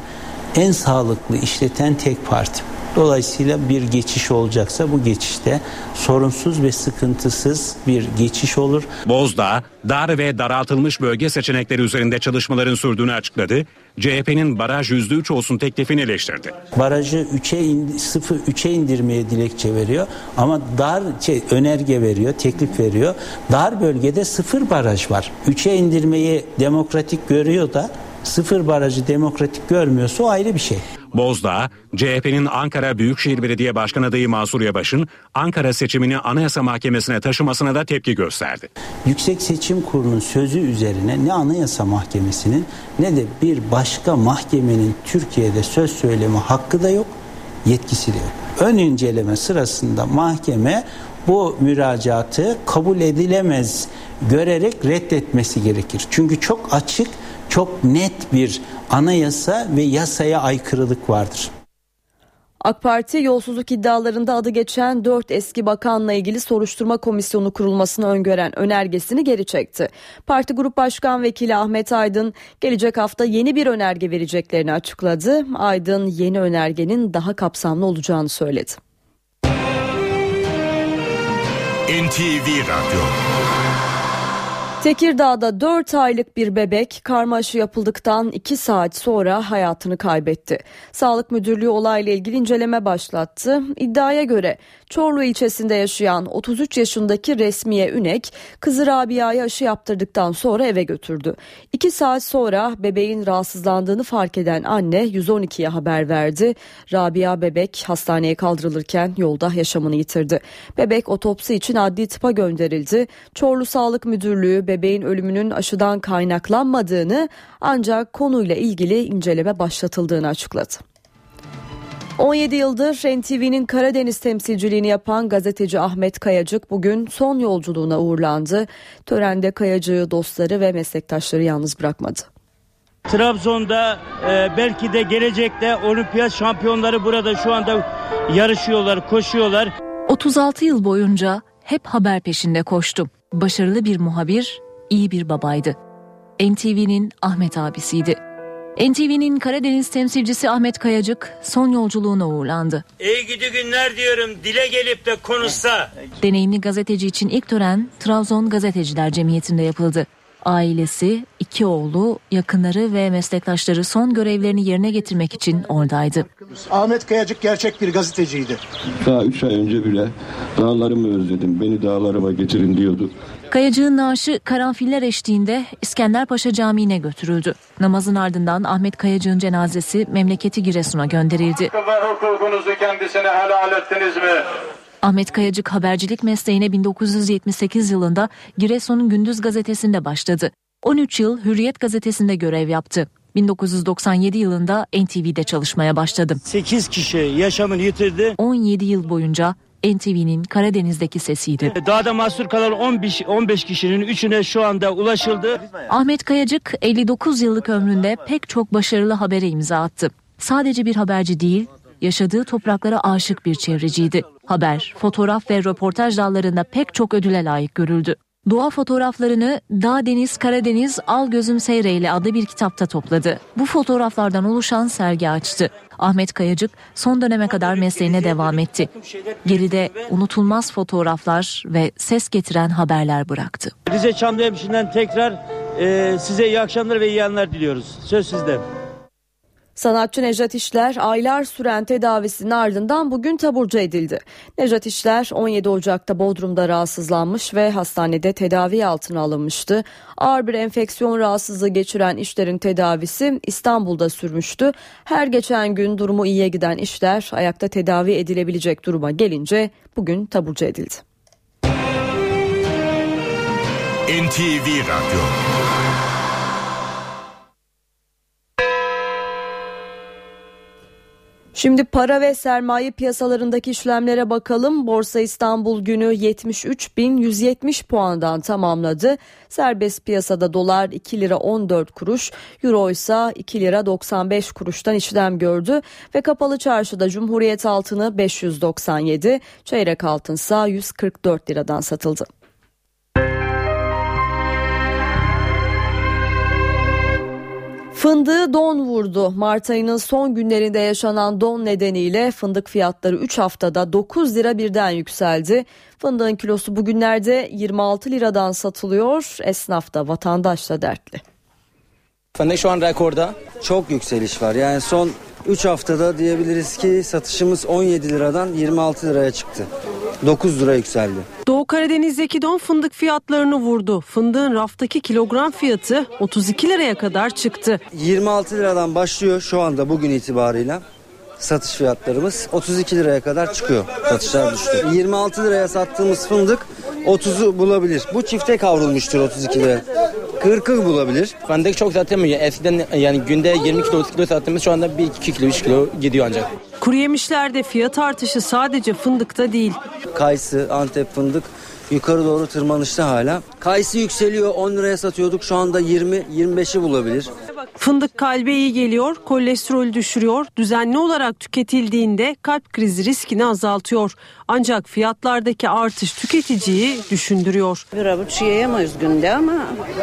en sağlıklı işleten tek parti. Dolayısıyla bir geçiş olacaksa bu geçişte sorunsuz ve sıkıntısız bir geçiş olur. Bozdağ, dar ve daraltılmış bölge seçenekleri üzerinde çalışmaların sürdüğünü açıkladı. CHP'nin baraj %3 olsun teklifini eleştirdi. Barajı 3'e in, 0 3'e indirmeye dilekçe veriyor ama dar şey, önerge veriyor, teklif veriyor. Dar bölgede sıfır baraj var. 3'e indirmeyi demokratik görüyor da sıfır barajı demokratik görmüyorsa o ayrı bir şey. Bozdağ, CHP'nin Ankara Büyükşehir Belediye Başkan adayı Mansur Yavaş'ın Ankara seçimini Anayasa Mahkemesi'ne taşımasına da tepki gösterdi. Yüksek Seçim Kurulu'nun sözü üzerine ne Anayasa Mahkemesi'nin ne de bir başka mahkemenin Türkiye'de söz söyleme hakkı da yok, yetkisi de yok. Ön inceleme sırasında mahkeme bu müracaatı kabul edilemez görerek reddetmesi gerekir. Çünkü çok açık, çok net bir anayasa ve yasaya aykırılık vardır. AK Parti yolsuzluk iddialarında adı geçen 4 eski bakanla ilgili soruşturma komisyonu kurulmasını öngören önergesini geri çekti. Parti Grup Başkan Vekili Ahmet Aydın gelecek hafta yeni bir önerge vereceklerini açıkladı. Aydın yeni önergenin daha kapsamlı olacağını söyledi. NTV Radyo Tekirdağ'da 4 aylık bir bebek karma aşı yapıldıktan 2 saat sonra hayatını kaybetti. Sağlık Müdürlüğü olayla ilgili inceleme başlattı. İddiaya göre Çorlu ilçesinde yaşayan 33 yaşındaki Resmiye Ünek kızı Rabia'ya aşı yaptırdıktan sonra eve götürdü. 2 saat sonra bebeğin rahatsızlandığını fark eden anne 112'ye haber verdi. Rabia bebek hastaneye kaldırılırken yolda yaşamını yitirdi. Bebek otopsi için adli tıpa gönderildi. Çorlu Sağlık Müdürlüğü bebeğin ölümünün aşıdan kaynaklanmadığını ancak konuyla ilgili inceleme başlatıldığını açıkladı. 17 yıldır NTV'nin Karadeniz temsilciliğini yapan gazeteci Ahmet Kayacık bugün son yolculuğuna uğurlandı. Törende Kayacık'ı dostları ve meslektaşları yalnız bırakmadı. Trabzon'da e, belki de gelecekte olimpiyat şampiyonları burada şu anda yarışıyorlar, koşuyorlar. 36 yıl boyunca hep haber peşinde koştum. Başarılı bir muhabir, iyi bir babaydı. NTV'nin Ahmet abisiydi. NTV'nin Karadeniz temsilcisi Ahmet Kayacık son yolculuğuna uğurlandı. İyi gidi günler diyorum dile gelip de konuşsa. Deneyimli gazeteci için ilk tören Trabzon Gazeteciler Cemiyeti'nde yapıldı. Ailesi, iki oğlu, yakınları ve meslektaşları son görevlerini yerine getirmek için oradaydı. Ahmet Kayacık gerçek bir gazeteciydi. Daha üç ay önce bile dağlarımı özledim, beni dağlarıma getirin diyordu. Kayacığın naaşı karanfiller eşliğinde İskenderpaşa Camii'ne götürüldü. Namazın ardından Ahmet Kayacığın cenazesi memleketi Giresun'a gönderildi. Ve hukukunuzu kendisine helal ettiniz mi? Ahmet Kayacık habercilik mesleğine 1978 yılında Giresun'un Gündüz gazetesinde başladı. 13 yıl Hürriyet gazetesinde görev yaptı. 1997 yılında NTV'de çalışmaya başladı. 8 kişi yaşamını yitirdi. 17 yıl boyunca NTV'nin Karadeniz'deki sesiydi. Dağda mahsur kalan 15, 15 kişinin üçüne şu anda ulaşıldı. Ahmet Kayacık 59 yıllık ömründe pek çok başarılı habere imza attı. Sadece bir haberci değil, yaşadığı topraklara aşık bir çevreciydi. Haber, fotoğraf ve röportaj dallarında pek çok ödüle layık görüldü. Doğa fotoğraflarını Dağ Deniz Karadeniz Al Gözüm Seyreyle adlı bir kitapta topladı. Bu fotoğraflardan oluşan sergi açtı. Ahmet Kayacık son döneme kadar mesleğine devam etti. Geride unutulmaz fotoğraflar ve ses getiren haberler bıraktı. Rize Çamlıhemşin'den tekrar e, size iyi akşamlar ve iyi yanlar diliyoruz. Söz sizde. Sanatçı Nejat İşler aylar süren tedavisinin ardından bugün taburcu edildi. Nejat İşler 17 Ocak'ta Bodrum'da rahatsızlanmış ve hastanede tedavi altına alınmıştı. Ağır bir enfeksiyon rahatsızlığı geçiren İşler'in tedavisi İstanbul'da sürmüştü. Her geçen gün durumu iyiye giden İşler ayakta tedavi edilebilecek duruma gelince bugün taburcu edildi. NTV Radyo Şimdi para ve sermaye piyasalarındaki işlemlere bakalım. Borsa İstanbul günü 73.170 puandan tamamladı. Serbest piyasada dolar 2 lira 14 kuruş, euro ise 2 lira 95 kuruştan işlem gördü ve kapalı çarşıda Cumhuriyet altını 597, çeyrek altınsa 144 liradan satıldı. Fındığı don vurdu. Mart ayının son günlerinde yaşanan don nedeniyle fındık fiyatları 3 haftada 9 lira birden yükseldi. Fındığın kilosu bugünlerde 26 liradan satılıyor. Esnaf da vatandaş da dertli. Fındık şu an rekorda. Çok yükseliş var. Yani son 3 haftada diyebiliriz ki satışımız 17 liradan 26 liraya çıktı. 9 lira yükseldi. Doğu Karadeniz'deki don fındık fiyatlarını vurdu. Fındığın raftaki kilogram fiyatı 32 liraya kadar çıktı. 26 liradan başlıyor şu anda bugün itibarıyla. Satış fiyatlarımız 32 liraya kadar çıkıyor. Satışlar düştü. 26 liraya sattığımız fındık 30'u bulabilir. Bu çifte kavrulmuştur 32 liraya. 40'ı bulabilir. Fındık çok satılmıyor. Eskiden yani günde 20 kilo 30 kilo sattığımız şu anda 1 2 kilo 3 kilo gidiyor ancak. Kuru yemişlerde fiyat artışı sadece fındıkta değil. Kayısı, Antep fındık yukarı doğru tırmanışta hala. Kayısı yükseliyor 10 liraya satıyorduk şu anda 20-25'i bulabilir. Fındık kalbe iyi geliyor, kolesterol düşürüyor, düzenli olarak tüketildiğinde kalp krizi riskini azaltıyor. Ancak fiyatlardaki artış tüketiciyi düşündürüyor. Bir avuç yiyemeyiz günde ama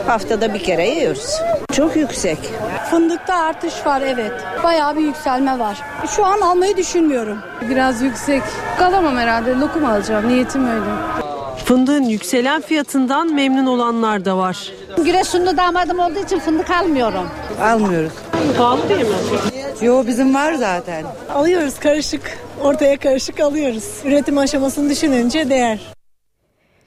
haftada bir kere yiyoruz. Çok yüksek. Fındıkta artış var evet. Bayağı bir yükselme var. Şu an almayı düşünmüyorum. Biraz yüksek. Kalamam herhalde. Lokum alacağım. Niyetim öyle. Fındığın yükselen fiyatından memnun olanlar da var. Giresunlu damadım olduğu için fındık almıyorum. Almıyoruz. Pahalı değil mi? Yo bizim var zaten. Alıyoruz karışık. Ortaya karışık alıyoruz. Üretim aşamasını düşününce değer.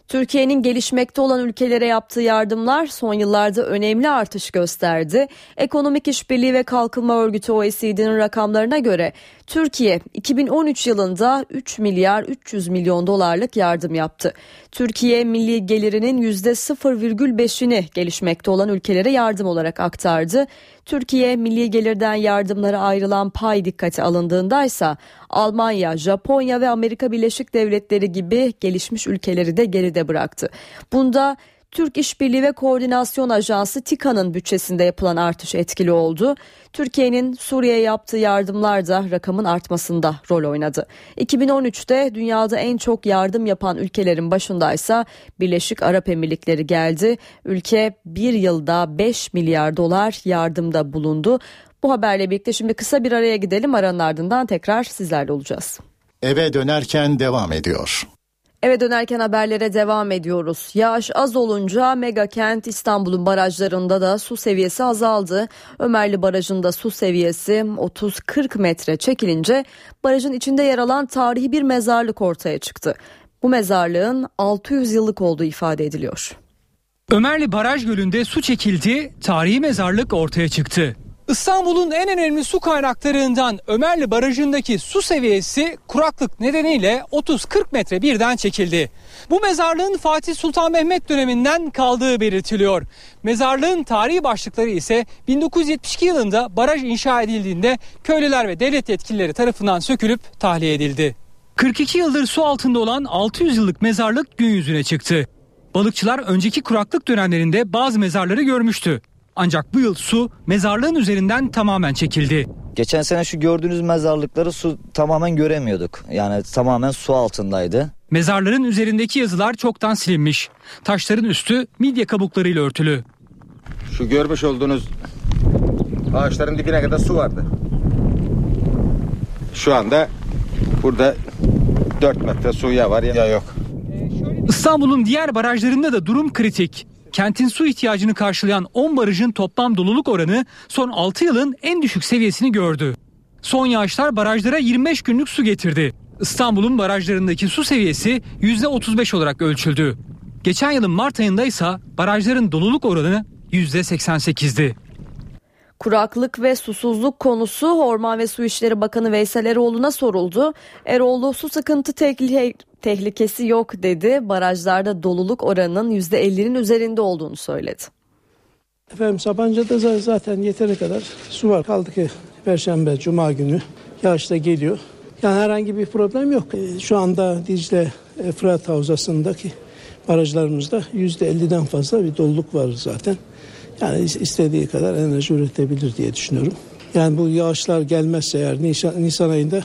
Türkiye'nin gelişmekte olan ülkelere yaptığı yardımlar son yıllarda önemli artış gösterdi. Ekonomik İşbirliği ve Kalkınma Örgütü OECD'nin rakamlarına göre Türkiye 2013 yılında 3 milyar 300 milyon dolarlık yardım yaptı. Türkiye milli gelirinin %0,5'ini gelişmekte olan ülkelere yardım olarak aktardı. Türkiye milli gelirden yardımlara ayrılan pay dikkate alındığında ise Almanya, Japonya ve Amerika Birleşik Devletleri gibi gelişmiş ülkeleri de geride bıraktı. Bunda Türk İşbirliği ve Koordinasyon Ajansı TİKA'nın bütçesinde yapılan artış etkili oldu. Türkiye'nin Suriye'ye yaptığı yardımlar da rakamın artmasında rol oynadı. 2013'te dünyada en çok yardım yapan ülkelerin başındaysa Birleşik Arap Emirlikleri geldi. Ülke bir yılda 5 milyar dolar yardımda bulundu. Bu haberle birlikte şimdi kısa bir araya gidelim. Aranın ardından tekrar sizlerle olacağız. Eve dönerken devam ediyor. Eve dönerken haberlere devam ediyoruz. Yağış az olunca mega kent İstanbul'un barajlarında da su seviyesi azaldı. Ömerli Barajı'nda su seviyesi 30-40 metre çekilince barajın içinde yer alan tarihi bir mezarlık ortaya çıktı. Bu mezarlığın 600 yıllık olduğu ifade ediliyor. Ömerli Baraj Gölü'nde su çekildi, tarihi mezarlık ortaya çıktı. İstanbul'un en önemli su kaynaklarından Ömerli Barajı'ndaki su seviyesi kuraklık nedeniyle 30-40 metre birden çekildi. Bu mezarlığın Fatih Sultan Mehmet döneminden kaldığı belirtiliyor. Mezarlığın tarihi başlıkları ise 1972 yılında baraj inşa edildiğinde köylüler ve devlet yetkilileri tarafından sökülüp tahliye edildi. 42 yıldır su altında olan 600 yıllık mezarlık gün yüzüne çıktı. Balıkçılar önceki kuraklık dönemlerinde bazı mezarları görmüştü. Ancak bu yıl su mezarlığın üzerinden tamamen çekildi. Geçen sene şu gördüğünüz mezarlıkları su tamamen göremiyorduk. Yani tamamen su altındaydı. Mezarların üzerindeki yazılar çoktan silinmiş. Taşların üstü midye kabuklarıyla örtülü. Şu görmüş olduğunuz ağaçların dibine kadar su vardı. Şu anda burada 4 metre su ya var ya yok. İstanbul'un diğer barajlarında da durum kritik. Kentin su ihtiyacını karşılayan 10 barajın toplam doluluk oranı son 6 yılın en düşük seviyesini gördü. Son yağışlar barajlara 25 günlük su getirdi. İstanbul'un barajlarındaki su seviyesi %35 olarak ölçüldü. Geçen yılın Mart ayında ise barajların doluluk oranı %88'di. Kuraklık ve susuzluk konusu Orman ve Su İşleri Bakanı Veysel Eroğlu'na soruldu. Eroğlu su sıkıntı tehlike, tehlikesi yok dedi. Barajlarda doluluk oranının %50'nin üzerinde olduğunu söyledi. Efendim Sapanca'da zaten yeteri kadar su var. Kaldı ki Perşembe, Cuma günü yağış da geliyor. Yani herhangi bir problem yok. Şu anda Dicle Fırat Havzası'ndaki barajlarımızda %50'den fazla bir doluluk var zaten. Yani istediği kadar enerji üretebilir diye düşünüyorum. Yani bu yağışlar gelmezse eğer Nisan, Nisan ayında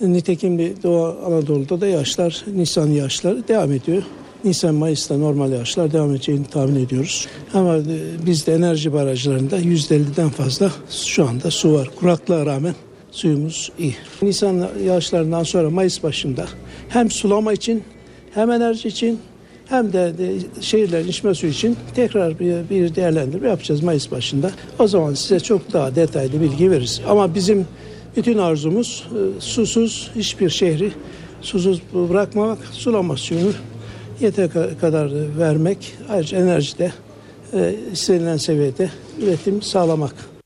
nitekim bir Doğu Anadolu'da da yağışlar, Nisan yağışları devam ediyor. Nisan Mayıs'ta normal yağışlar devam edeceğini tahmin ediyoruz. Ama bizde enerji barajlarında %50'den fazla şu anda su var. Kuraklığa rağmen suyumuz iyi. Nisan yağışlarından sonra Mayıs başında hem sulama için hem enerji için hem de, şehirlerin içme suyu için tekrar bir, bir değerlendirme yapacağız Mayıs başında. O zaman size çok daha detaylı bilgi veririz. Ama bizim bütün arzumuz e, susuz hiçbir şehri susuz bırakmamak, sulama suyunu yeter kadar vermek, ayrıca enerjide e, istenilen seviyede üretim sağlamak.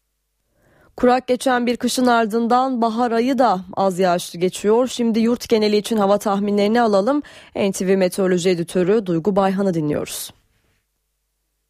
Kurak geçen bir kışın ardından bahar ayı da az yağışlı geçiyor. Şimdi yurt geneli için hava tahminlerini alalım. NTV Meteoroloji Editörü Duygu Bayhan'ı dinliyoruz.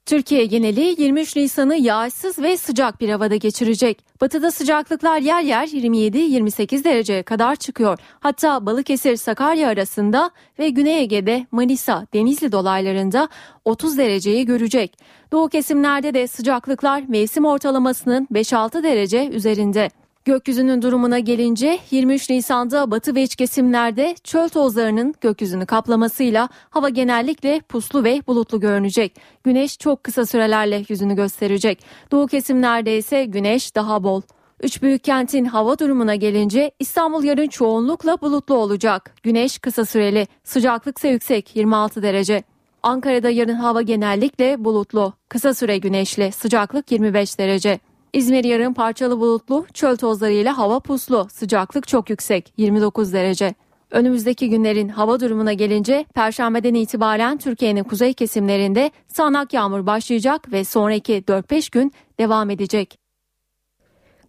Türkiye geneli 23 Nisan'ı yağışsız ve sıcak bir havada geçirecek. Batıda sıcaklıklar yer yer 27-28 dereceye kadar çıkıyor. Hatta Balıkesir Sakarya arasında ve Güney Ege'de Manisa Denizli dolaylarında 30 dereceyi görecek. Doğu kesimlerde de sıcaklıklar mevsim ortalamasının 5-6 derece üzerinde. Gökyüzünün durumuna gelince 23 Nisan'da batı ve iç kesimlerde çöl tozlarının gökyüzünü kaplamasıyla hava genellikle puslu ve bulutlu görünecek. Güneş çok kısa sürelerle yüzünü gösterecek. Doğu kesimlerde ise güneş daha bol. Üç büyük kentin hava durumuna gelince İstanbul yarın çoğunlukla bulutlu olacak. Güneş kısa süreli, sıcaklık ise yüksek 26 derece. Ankara'da yarın hava genellikle bulutlu, kısa süre güneşli, sıcaklık 25 derece. İzmir yarın parçalı bulutlu, çöl tozlarıyla hava puslu, sıcaklık çok yüksek 29 derece. Önümüzdeki günlerin hava durumuna gelince Perşembeden itibaren Türkiye'nin kuzey kesimlerinde sağanak yağmur başlayacak ve sonraki 4-5 gün devam edecek.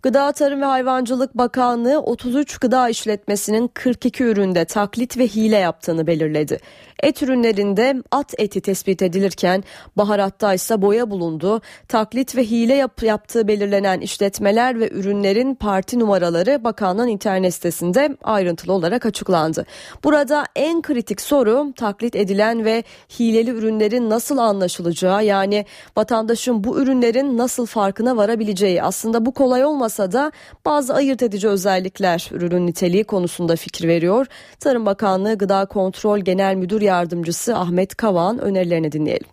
Gıda Tarım ve Hayvancılık Bakanlığı 33 gıda işletmesinin 42 üründe taklit ve hile yaptığını belirledi. Et ürünlerinde at eti tespit edilirken baharatta ise boya bulundu. Taklit ve hile yap yaptığı belirlenen işletmeler ve ürünlerin parti numaraları bakanlığın internet sitesinde ayrıntılı olarak açıklandı. Burada en kritik soru taklit edilen ve hileli ürünlerin nasıl anlaşılacağı yani vatandaşın bu ürünlerin nasıl farkına varabileceği. Aslında bu kolay olmasa da bazı ayırt edici özellikler ürünün niteliği konusunda fikir veriyor. Tarım Bakanlığı Gıda Kontrol Genel Müdür Yardımcısı Ahmet Kavan önerilerini dinleyelim.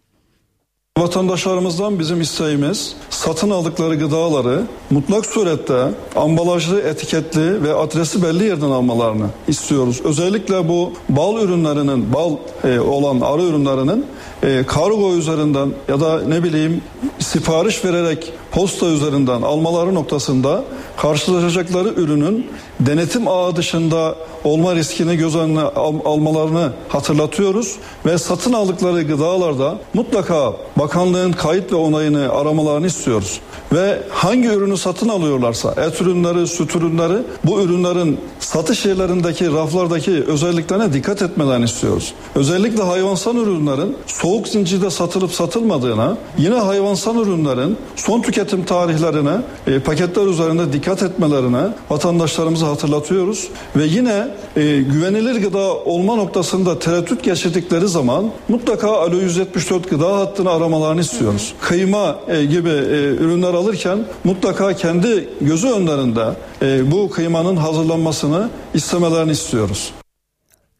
Vatandaşlarımızdan bizim isteğimiz satın aldıkları gıdaları mutlak surette ambalajlı, etiketli ve adresi belli yerden almalarını istiyoruz. Özellikle bu bal ürünlerinin, bal e, olan arı ürünlerinin e, kargo üzerinden ya da ne bileyim sipariş vererek posta üzerinden almaları noktasında karşılaşacakları ürünün denetim ağı dışında olma riskini göz önüne al, almalarını hatırlatıyoruz ve satın aldıkları gıdalarda mutlaka bakanlığın kayıt ve onayını aramalarını istiyoruz. Ve hangi ürünü satın alıyorlarsa et ürünleri, süt ürünleri bu ürünlerin satış yerlerindeki raflardaki özelliklerine dikkat etmelerini istiyoruz. Özellikle hayvansal ürünlerin soğuk zincirde satılıp satılmadığına, yine hayvansal ürünlerin son tüketim tarihlerine e, paketler üzerinde dikkat etmelerine vatandaşlarımıza hatırlatıyoruz ve yine e, güvenilir gıda olma noktasında tereddüt geçirdikleri zaman mutlaka Alo 174 gıda hattını aramalarını istiyoruz. Kıyma e, gibi e, ürünler alırken mutlaka kendi gözü önlerinde e, bu kıymanın hazırlanmasını istemelerini istiyoruz.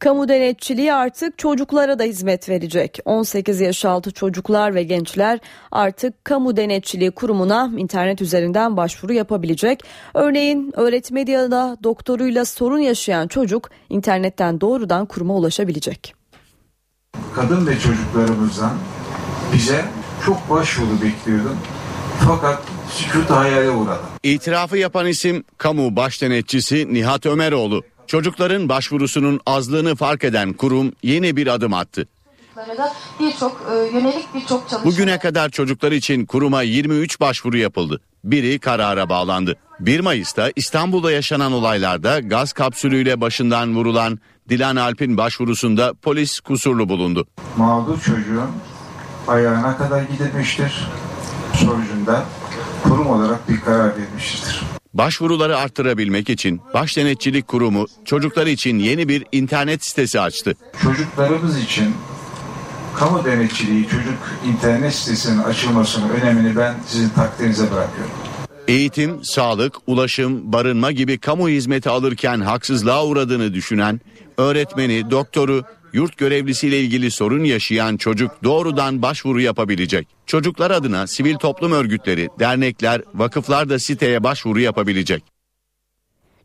Kamu denetçiliği artık çocuklara da hizmet verecek. 18 yaş altı çocuklar ve gençler artık kamu denetçiliği kurumuna internet üzerinden başvuru yapabilecek. Örneğin öğretmeni ya da doktoruyla sorun yaşayan çocuk internetten doğrudan kuruma ulaşabilecek. Kadın ve çocuklarımızdan bize çok başvuru bekliyordum. Fakat sükut hayale uğradım. İtirafı yapan isim kamu baş denetçisi Nihat Ömeroğlu. Çocukların başvurusunun azlığını fark eden kurum yeni bir adım attı. da birçok e, yönelik birçok çalışma. Bugüne kadar çocuklar için kuruma 23 başvuru yapıldı. Biri karara bağlandı. 1 Mayıs'ta İstanbul'da yaşanan olaylarda gaz kapsülüyle başından vurulan Dilan Alp'in başvurusunda polis kusurlu bulundu. Mağdur çocuğun ayağına kadar gidilmiştir. Sonucunda kurum olarak bir karar verilmiştir. Başvuruları arttırabilmek için Baş Denetçilik Kurumu çocuklar için yeni bir internet sitesi açtı. Çocuklarımız için kamu denetçiliği çocuk internet sitesinin açılmasının önemini ben sizin takdirinize bırakıyorum. Eğitim, sağlık, ulaşım, barınma gibi kamu hizmeti alırken haksızlığa uğradığını düşünen, öğretmeni, doktoru, yurt görevlisiyle ilgili sorun yaşayan çocuk doğrudan başvuru yapabilecek. Çocuklar adına sivil toplum örgütleri, dernekler, vakıflar da siteye başvuru yapabilecek.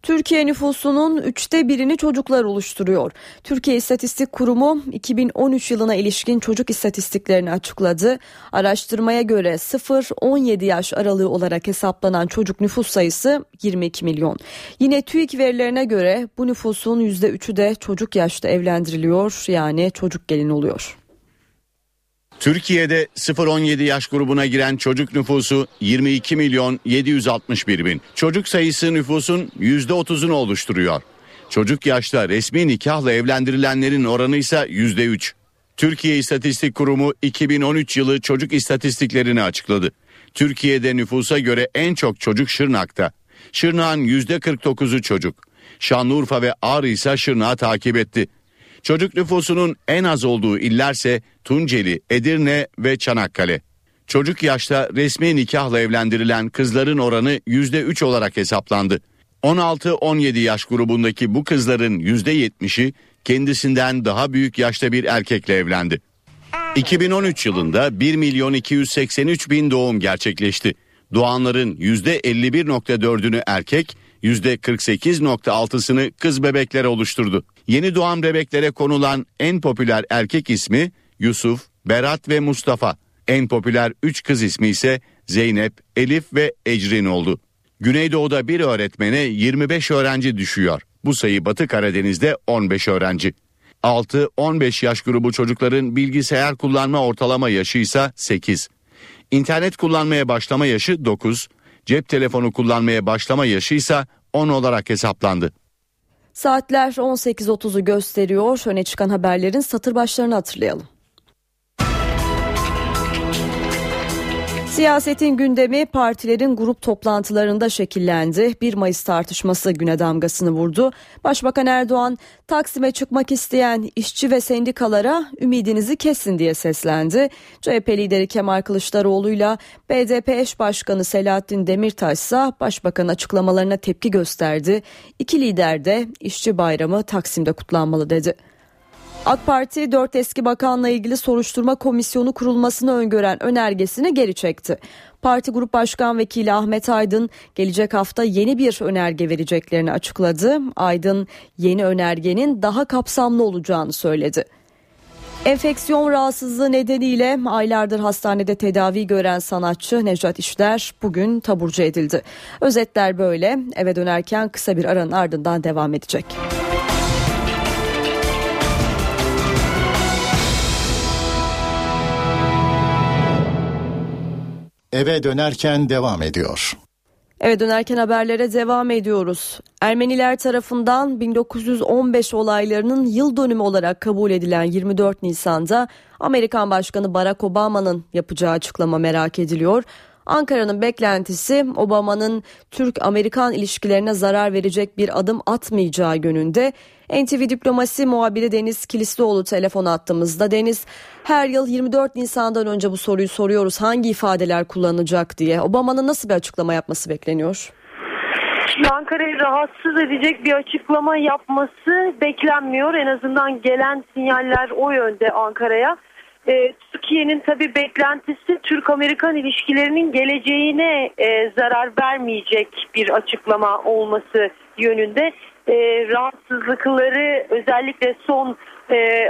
Türkiye nüfusunun üçte birini çocuklar oluşturuyor. Türkiye İstatistik Kurumu 2013 yılına ilişkin çocuk istatistiklerini açıkladı. Araştırmaya göre 0-17 yaş aralığı olarak hesaplanan çocuk nüfus sayısı 22 milyon. Yine TÜİK verilerine göre bu nüfusun %3'ü de çocuk yaşta evlendiriliyor yani çocuk gelin oluyor. Türkiye'de 0-17 yaş grubuna giren çocuk nüfusu 22 milyon 761 bin. Çocuk sayısı nüfusun %30'unu oluşturuyor. Çocuk yaşta resmi nikahla evlendirilenlerin oranı ise %3. Türkiye İstatistik Kurumu 2013 yılı çocuk istatistiklerini açıkladı. Türkiye'de nüfusa göre en çok çocuk Şırnak'ta. Şırnak'ın %49'u çocuk. Şanlıurfa ve Ağrı ise Şırnak'ı takip etti. Çocuk nüfusunun en az olduğu illerse Tunceli, Edirne ve Çanakkale. Çocuk yaşta resmi nikahla evlendirilen kızların oranı %3 olarak hesaplandı. 16-17 yaş grubundaki bu kızların %70'i kendisinden daha büyük yaşta bir erkekle evlendi. 2013 yılında 1 milyon 283 bin doğum gerçekleşti. Doğanların %51.4'ünü erkek, %48.6'sını kız bebekler oluşturdu. Yeni doğan bebeklere konulan en popüler erkek ismi Yusuf, Berat ve Mustafa. En popüler 3 kız ismi ise Zeynep, Elif ve Ecrin oldu. Güneydoğu'da bir öğretmene 25 öğrenci düşüyor. Bu sayı Batı Karadeniz'de 15 öğrenci. 6-15 yaş grubu çocukların bilgisayar kullanma ortalama yaşı ise 8. İnternet kullanmaya başlama yaşı 9, cep telefonu kullanmaya başlama yaşı ise 10 olarak hesaplandı. Saatler 18.30'u gösteriyor. Öne çıkan haberlerin satır başlarını hatırlayalım. Siyasetin gündemi partilerin grup toplantılarında şekillendi. 1 Mayıs tartışması güne damgasını vurdu. Başbakan Erdoğan Taksim'e çıkmak isteyen işçi ve sendikalara ümidinizi kesin diye seslendi. CHP lideri Kemal Kılıçdaroğlu ile BDP eş başkanı Selahattin Demirtaş ise başbakan açıklamalarına tepki gösterdi. İki lider de işçi bayramı Taksim'de kutlanmalı dedi. AK Parti 4 eski bakanla ilgili soruşturma komisyonu kurulmasını öngören önergesini geri çekti. Parti Grup Başkan Vekili Ahmet Aydın gelecek hafta yeni bir önerge vereceklerini açıkladı. Aydın yeni önergenin daha kapsamlı olacağını söyledi. Enfeksiyon rahatsızlığı nedeniyle aylardır hastanede tedavi gören sanatçı Necdet İşler bugün taburcu edildi. Özetler böyle. Eve dönerken kısa bir aranın ardından devam edecek. Eve dönerken devam ediyor. Eve dönerken haberlere devam ediyoruz. Ermeniler tarafından 1915 olaylarının yıl dönümü olarak kabul edilen 24 Nisan'da Amerikan Başkanı Barack Obama'nın yapacağı açıklama merak ediliyor. Ankara'nın beklentisi Obama'nın Türk-Amerikan ilişkilerine zarar verecek bir adım atmayacağı yönünde. NTV Diplomasi muhabiri Deniz Kilislioğlu telefon attığımızda Deniz her yıl 24 Nisan'dan önce bu soruyu soruyoruz hangi ifadeler kullanacak diye. Obama'nın nasıl bir açıklama yapması bekleniyor? Şimdi Ankara'yı rahatsız edecek bir açıklama yapması beklenmiyor. En azından gelen sinyaller o yönde Ankara'ya. Ee, Türkiye'nin tabii beklentisi Türk-Amerikan ilişkilerinin geleceğine e, zarar vermeyecek bir açıklama olması yönünde. E, rahatsızlıkları özellikle son e,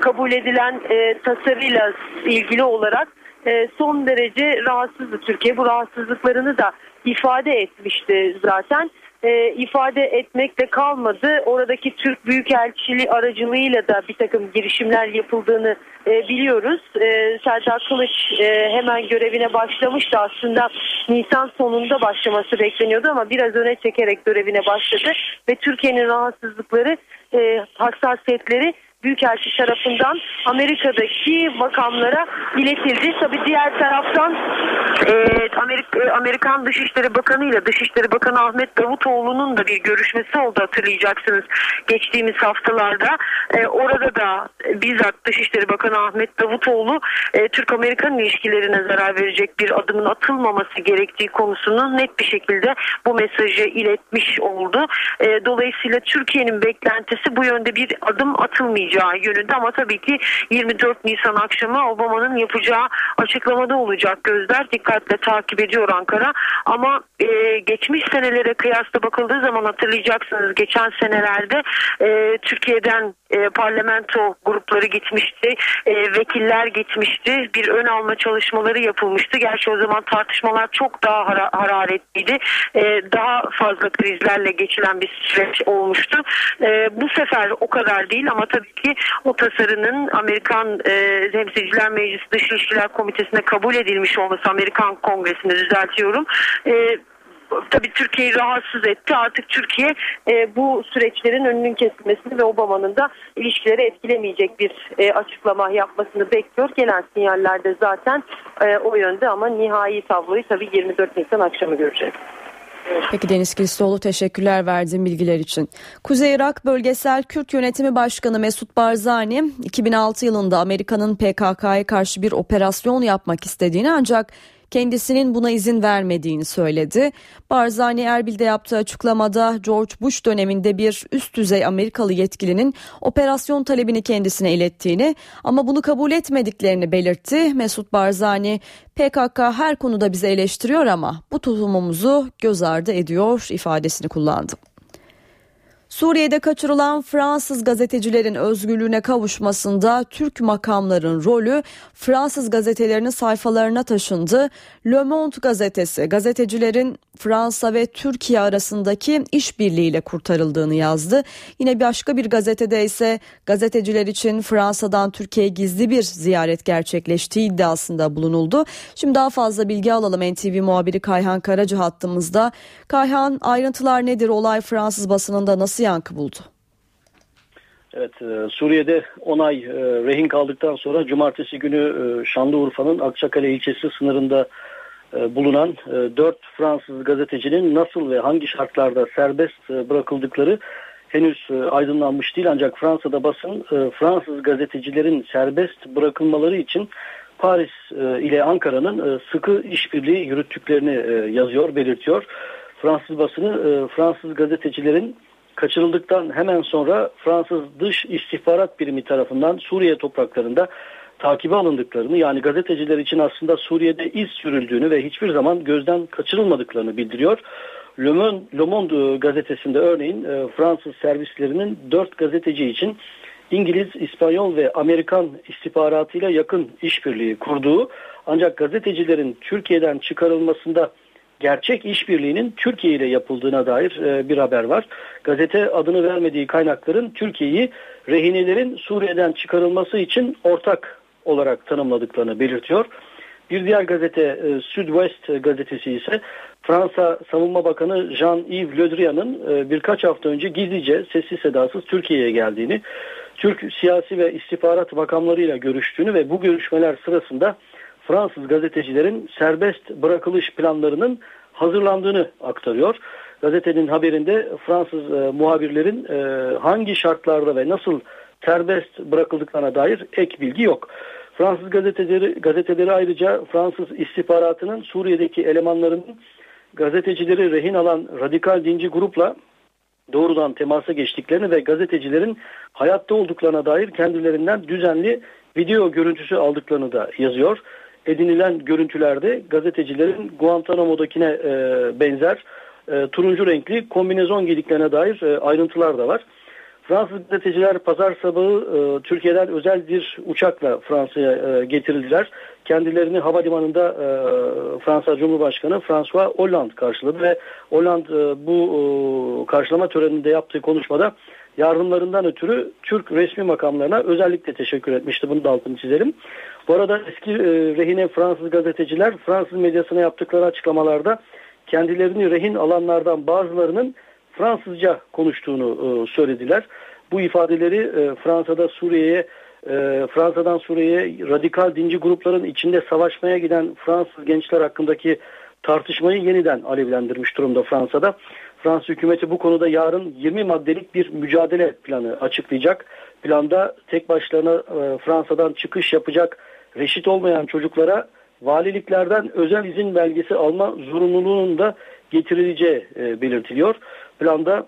kabul edilen e, tasarıyla ilgili olarak e, son derece rahatsızdı Türkiye. Bu rahatsızlıklarını da ifade etmişti zaten e, ifade etmekle kalmadı. Oradaki Türk Büyükelçiliği aracılığıyla da bir takım girişimler yapıldığını e, biliyoruz. E, Serdar Kılıç e, hemen görevine başlamıştı aslında Nisan sonunda başlaması bekleniyordu ama biraz öne çekerek görevine başladı ve Türkiye'nin rahatsızlıkları e, hassasiyetleri Büyükelçi tarafından Amerika'daki makamlara iletildi. Tabi diğer taraftan e, Amerika, Amerikan Dışişleri Bakanı ile Dışişleri Bakanı Ahmet Davutoğlu'nun da bir görüşmesi oldu hatırlayacaksınız geçtiğimiz haftalarda. E, orada da bizzat Dışişleri Bakanı Ahmet Davutoğlu e, Türk-Amerikan ilişkilerine zarar verecek bir adımın atılmaması gerektiği konusunu net bir şekilde bu mesajı iletmiş oldu. E, dolayısıyla Türkiye'nin beklentisi bu yönde bir adım atılmayacak olacağı yönünde ama tabii ki 24 Nisan akşamı Obama'nın yapacağı açıklamada olacak gözler dikkatle takip ediyor Ankara ama e, geçmiş senelere kıyasla bakıldığı zaman hatırlayacaksınız geçen senelerde e, Türkiye'den e, parlamento grupları gitmişti, e, vekiller gitmişti, bir ön alma çalışmaları yapılmıştı. Gerçi o zaman tartışmalar çok daha hara hararetliydi, e, daha fazla krizlerle geçilen bir süreç olmuştu. E, bu sefer o kadar değil ama tabii ki o tasarının Amerikan e, Temsilciler Meclisi Dış Komitesi'ne kabul edilmiş olması Amerikan Kongresi'nde düzeltiyorum. E, tabii Türkiye'yi rahatsız etti. Artık Türkiye e, bu süreçlerin önünün kesilmesini ve Obama'nın da ilişkileri etkilemeyecek bir e, açıklama yapmasını bekliyor. Gelen sinyallerde zaten e, o yönde ama nihai tabloyu tabii 24 Nisan akşamı göreceğiz. Peki Deniz Kilistoğlu teşekkürler verdiğin bilgiler için. Kuzey Irak Bölgesel Kürt Yönetimi Başkanı Mesut Barzani 2006 yılında Amerika'nın PKK'ya karşı bir operasyon yapmak istediğini ancak kendisinin buna izin vermediğini söyledi. Barzani Erbil'de yaptığı açıklamada George Bush döneminde bir üst düzey Amerikalı yetkilinin operasyon talebini kendisine ilettiğini ama bunu kabul etmediklerini belirtti. Mesut Barzani PKK her konuda bizi eleştiriyor ama bu tutumumuzu göz ardı ediyor ifadesini kullandı. Suriye'de kaçırılan Fransız gazetecilerin özgürlüğüne kavuşmasında Türk makamların rolü Fransız gazetelerinin sayfalarına taşındı. Le Monde gazetesi gazetecilerin Fransa ve Türkiye arasındaki işbirliğiyle kurtarıldığını yazdı. Yine başka bir gazetede ise gazeteciler için Fransa'dan Türkiye'ye gizli bir ziyaret gerçekleştiği iddiasında bulunuldu. Şimdi daha fazla bilgi alalım NTV muhabiri Kayhan Karaca hattımızda. Kayhan ayrıntılar nedir? Olay Fransız basınında nasıl yankı buldu? Evet e, Suriye'de 10 ay e, rehin kaldıktan sonra cumartesi günü e, Şanlıurfa'nın Akçakale ilçesi sınırında bulunan 4 Fransız gazetecinin nasıl ve hangi şartlarda serbest bırakıldıkları henüz aydınlanmış değil ancak Fransa'da basın Fransız gazetecilerin serbest bırakılmaları için Paris ile Ankara'nın sıkı işbirliği yürüttüklerini yazıyor, belirtiyor. Fransız basını Fransız gazetecilerin kaçırıldıktan hemen sonra Fransız Dış İstihbarat Birimi tarafından Suriye topraklarında takibe alındıklarını yani gazeteciler için aslında Suriye'de iz sürüldüğünü ve hiçbir zaman gözden kaçırılmadıklarını bildiriyor. Le Monde, Le Monde gazetesinde örneğin e, Fransız servislerinin dört gazeteci için İngiliz, İspanyol ve Amerikan istihbaratıyla yakın işbirliği kurduğu ancak gazetecilerin Türkiye'den çıkarılmasında gerçek işbirliğinin Türkiye ile yapıldığına dair e, bir haber var. Gazete adını vermediği kaynakların Türkiye'yi rehinelerin Suriye'den çıkarılması için ortak olarak tanımladıklarını belirtiyor. Bir diğer gazete e, Südwest gazetesi ise Fransa Savunma Bakanı Jean-Yves Le Drian'ın e, birkaç hafta önce gizlice sessiz sedasız Türkiye'ye geldiğini, Türk siyasi ve istihbarat makamlarıyla görüştüğünü ve bu görüşmeler sırasında Fransız gazetecilerin serbest bırakılış planlarının hazırlandığını aktarıyor. Gazetenin haberinde Fransız e, muhabirlerin e, hangi şartlarda ve nasıl serbest bırakıldıklarına dair ek bilgi yok. Fransız gazeteleri, gazeteleri ayrıca Fransız istihbaratının Suriye'deki elemanlarının gazetecileri rehin alan radikal dinci grupla doğrudan temasa geçtiklerini ve gazetecilerin hayatta olduklarına dair kendilerinden düzenli video görüntüsü aldıklarını da yazıyor edinilen görüntülerde gazetecilerin Guantanamo'dakine e, benzer e, turuncu renkli kombinezon giydiklerine dair e, ayrıntılar da var. Fransız gazeteciler pazar sabahı e, Türkiye'den özel bir uçakla Fransa'ya e, getirildiler. Kendilerini havalimanında e, Fransa Cumhurbaşkanı François Hollande karşıladı ve Hollande e, bu e, karşılama töreninde yaptığı konuşmada yardımlarından ötürü Türk resmi makamlarına özellikle teşekkür etmişti. Bunu da altını çizelim. Bu arada eski e, rehine Fransız gazeteciler Fransız medyasına yaptıkları açıklamalarda kendilerini rehin alanlardan bazılarının Fransızca konuştuğunu e, söylediler. Bu ifadeleri e, Fransa'da Suriye'ye e, Fransa'dan Suriye'ye radikal dinci grupların içinde savaşmaya giden Fransız gençler hakkındaki tartışmayı yeniden alevlendirmiş durumda Fransa'da. Fransız hükümeti bu konuda yarın 20 maddelik bir mücadele planı açıklayacak. Planda tek başlarına e, Fransa'dan çıkış yapacak reşit olmayan çocuklara valiliklerden özel izin belgesi alma zorunluluğunun da getirileceği e, belirtiliyor. Planda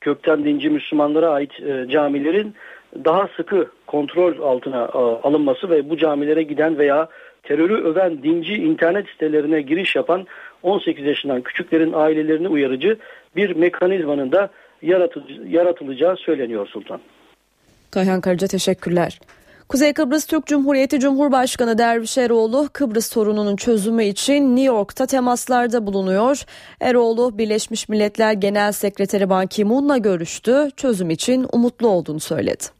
kökten dinci Müslümanlara ait e, camilerin daha sıkı kontrol altına e, alınması ve bu camilere giden veya terörü öven dinci internet sitelerine giriş yapan 18 yaşından küçüklerin ailelerini uyarıcı bir mekanizmanın da yaratılacağı söyleniyor Sultan. Kayhan Karaca teşekkürler. Kuzey Kıbrıs Türk Cumhuriyeti Cumhurbaşkanı Derviş Eroğlu Kıbrıs sorununun çözümü için New York'ta temaslarda bulunuyor. Eroğlu Birleşmiş Milletler Genel Sekreteri Ban Ki-moon'la görüştü. Çözüm için umutlu olduğunu söyledi.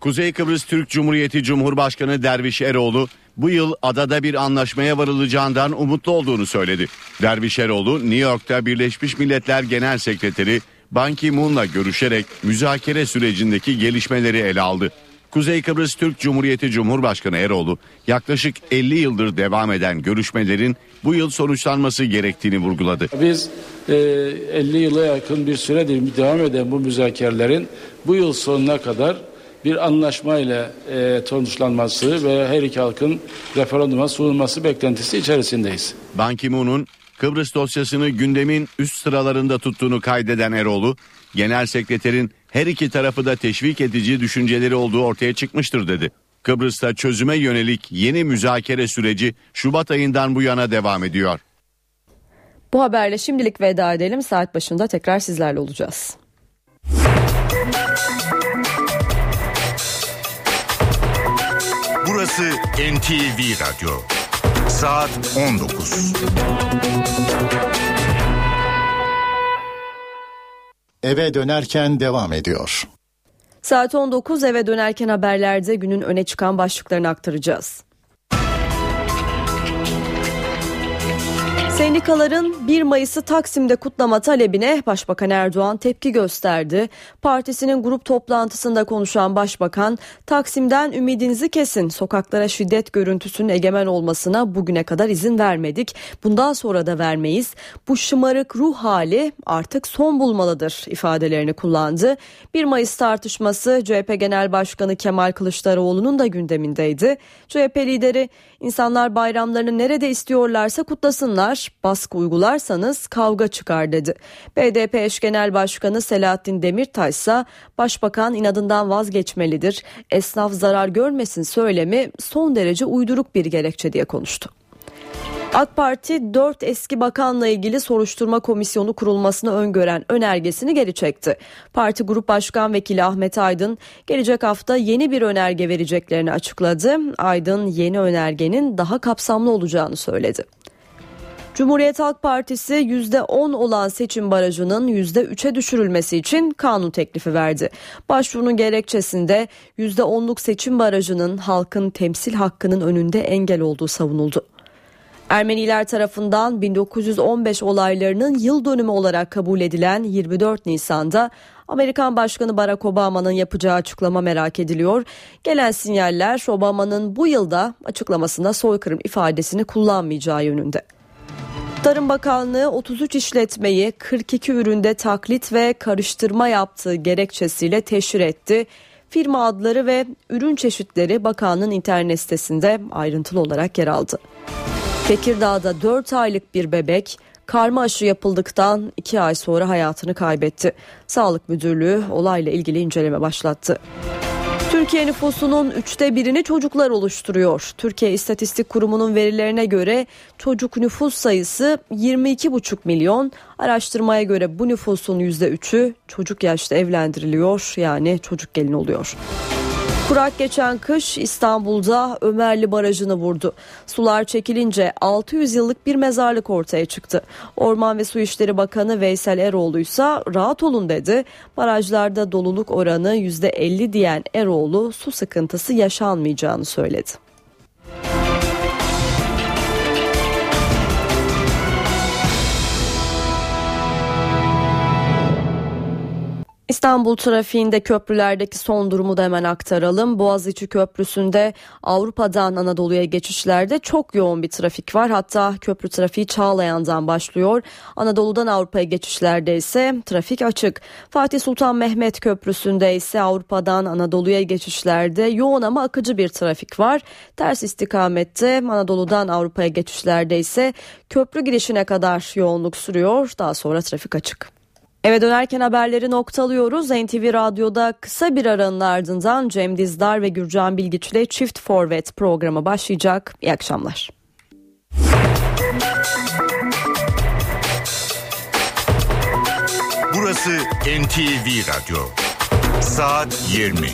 Kuzey Kıbrıs Türk Cumhuriyeti Cumhurbaşkanı Derviş Eroğlu bu yıl adada bir anlaşmaya varılacağından umutlu olduğunu söyledi. Derviş Eroğlu New York'ta Birleşmiş Milletler Genel Sekreteri Ban Ki-moon'la görüşerek müzakere sürecindeki gelişmeleri ele aldı. Kuzey Kıbrıs Türk Cumhuriyeti Cumhurbaşkanı Eroğlu yaklaşık 50 yıldır devam eden görüşmelerin bu yıl sonuçlanması gerektiğini vurguladı. Biz e, 50 yıla yakın bir süredir devam eden bu müzakerelerin bu yıl sonuna kadar bir anlaşmayla e, sonuçlanması ve her iki halkın referanduma sunulması beklentisi içerisindeyiz. Ban Ki-moon'un Kıbrıs dosyasını gündemin üst sıralarında tuttuğunu kaydeden Eroğlu, Genel Sekreterin her iki tarafı da teşvik edici düşünceleri olduğu ortaya çıkmıştır dedi. Kıbrıs'ta çözüme yönelik yeni müzakere süreci Şubat ayından bu yana devam ediyor. Bu haberle şimdilik veda edelim. Saat başında tekrar sizlerle olacağız. Burası NTV Radyo. Saat 19. Eve dönerken devam ediyor. Saat 19 eve dönerken haberlerde günün öne çıkan başlıklarını aktaracağız. Sendikaların 1 Mayıs'ı Taksim'de kutlama talebine Başbakan Erdoğan tepki gösterdi. Partisinin grup toplantısında konuşan Başbakan, Taksim'den ümidinizi kesin, sokaklara şiddet görüntüsünün egemen olmasına bugüne kadar izin vermedik, bundan sonra da vermeyiz. Bu şımarık ruh hali artık son bulmalıdır ifadelerini kullandı. 1 Mayıs tartışması CHP Genel Başkanı Kemal Kılıçdaroğlu'nun da gündemindeydi. CHP lideri insanlar bayramlarını nerede istiyorlarsa kutlasınlar, baskı uygularsanız kavga çıkar dedi. BDP eş genel başkanı Selahattin Demirtaş ise başbakan inadından vazgeçmelidir. Esnaf zarar görmesin söylemi son derece uyduruk bir gerekçe diye konuştu. AK Parti 4 eski bakanla ilgili soruşturma komisyonu kurulmasını öngören önergesini geri çekti. Parti Grup Başkan Vekili Ahmet Aydın gelecek hafta yeni bir önerge vereceklerini açıkladı. Aydın yeni önergenin daha kapsamlı olacağını söyledi. Cumhuriyet Halk Partisi %10 olan seçim barajının %3'e düşürülmesi için kanun teklifi verdi. Başvurunun gerekçesinde %10'luk seçim barajının halkın temsil hakkının önünde engel olduğu savunuldu. Ermeniler tarafından 1915 olaylarının yıl dönümü olarak kabul edilen 24 Nisan'da Amerikan Başkanı Barack Obama'nın yapacağı açıklama merak ediliyor. Gelen sinyaller Obama'nın bu yılda açıklamasında soykırım ifadesini kullanmayacağı yönünde. Tarım Bakanlığı 33 işletmeyi 42 üründe taklit ve karıştırma yaptığı gerekçesiyle teşhir etti. Firma adları ve ürün çeşitleri bakanlığın internet sitesinde ayrıntılı olarak yer aldı. Tekirdağ'da 4 aylık bir bebek karma aşı yapıldıktan 2 ay sonra hayatını kaybetti. Sağlık Müdürlüğü olayla ilgili inceleme başlattı. Türkiye nüfusunun üçte birini çocuklar oluşturuyor. Türkiye İstatistik Kurumu'nun verilerine göre çocuk nüfus sayısı 22,5 milyon. Araştırmaya göre bu nüfusun %3'ü çocuk yaşta evlendiriliyor yani çocuk gelin oluyor. Kurak geçen kış İstanbul'da Ömerli Barajı'nı vurdu. Sular çekilince 600 yıllık bir mezarlık ortaya çıktı. Orman ve Su İşleri Bakanı Veysel Eroğlu ise rahat olun dedi. Barajlarda doluluk oranı %50 diyen Eroğlu su sıkıntısı yaşanmayacağını söyledi. İstanbul trafiğinde köprülerdeki son durumu da hemen aktaralım. Boğaziçi Köprüsü'nde Avrupa'dan Anadolu'ya geçişlerde çok yoğun bir trafik var. Hatta köprü trafiği Çağlayan'dan başlıyor. Anadolu'dan Avrupa'ya geçişlerde ise trafik açık. Fatih Sultan Mehmet Köprüsü'nde ise Avrupa'dan Anadolu'ya geçişlerde yoğun ama akıcı bir trafik var. Ters istikamette Anadolu'dan Avrupa'ya geçişlerde ise köprü girişine kadar yoğunluk sürüyor. Daha sonra trafik açık. Eve dönerken haberleri noktalıyoruz. NTV Radyo'da kısa bir aranın ardından Cem Dizdar ve Gürcan Bilgiç Çift Forvet programı başlayacak. İyi akşamlar. Burası NTV Radyo. Saat 20.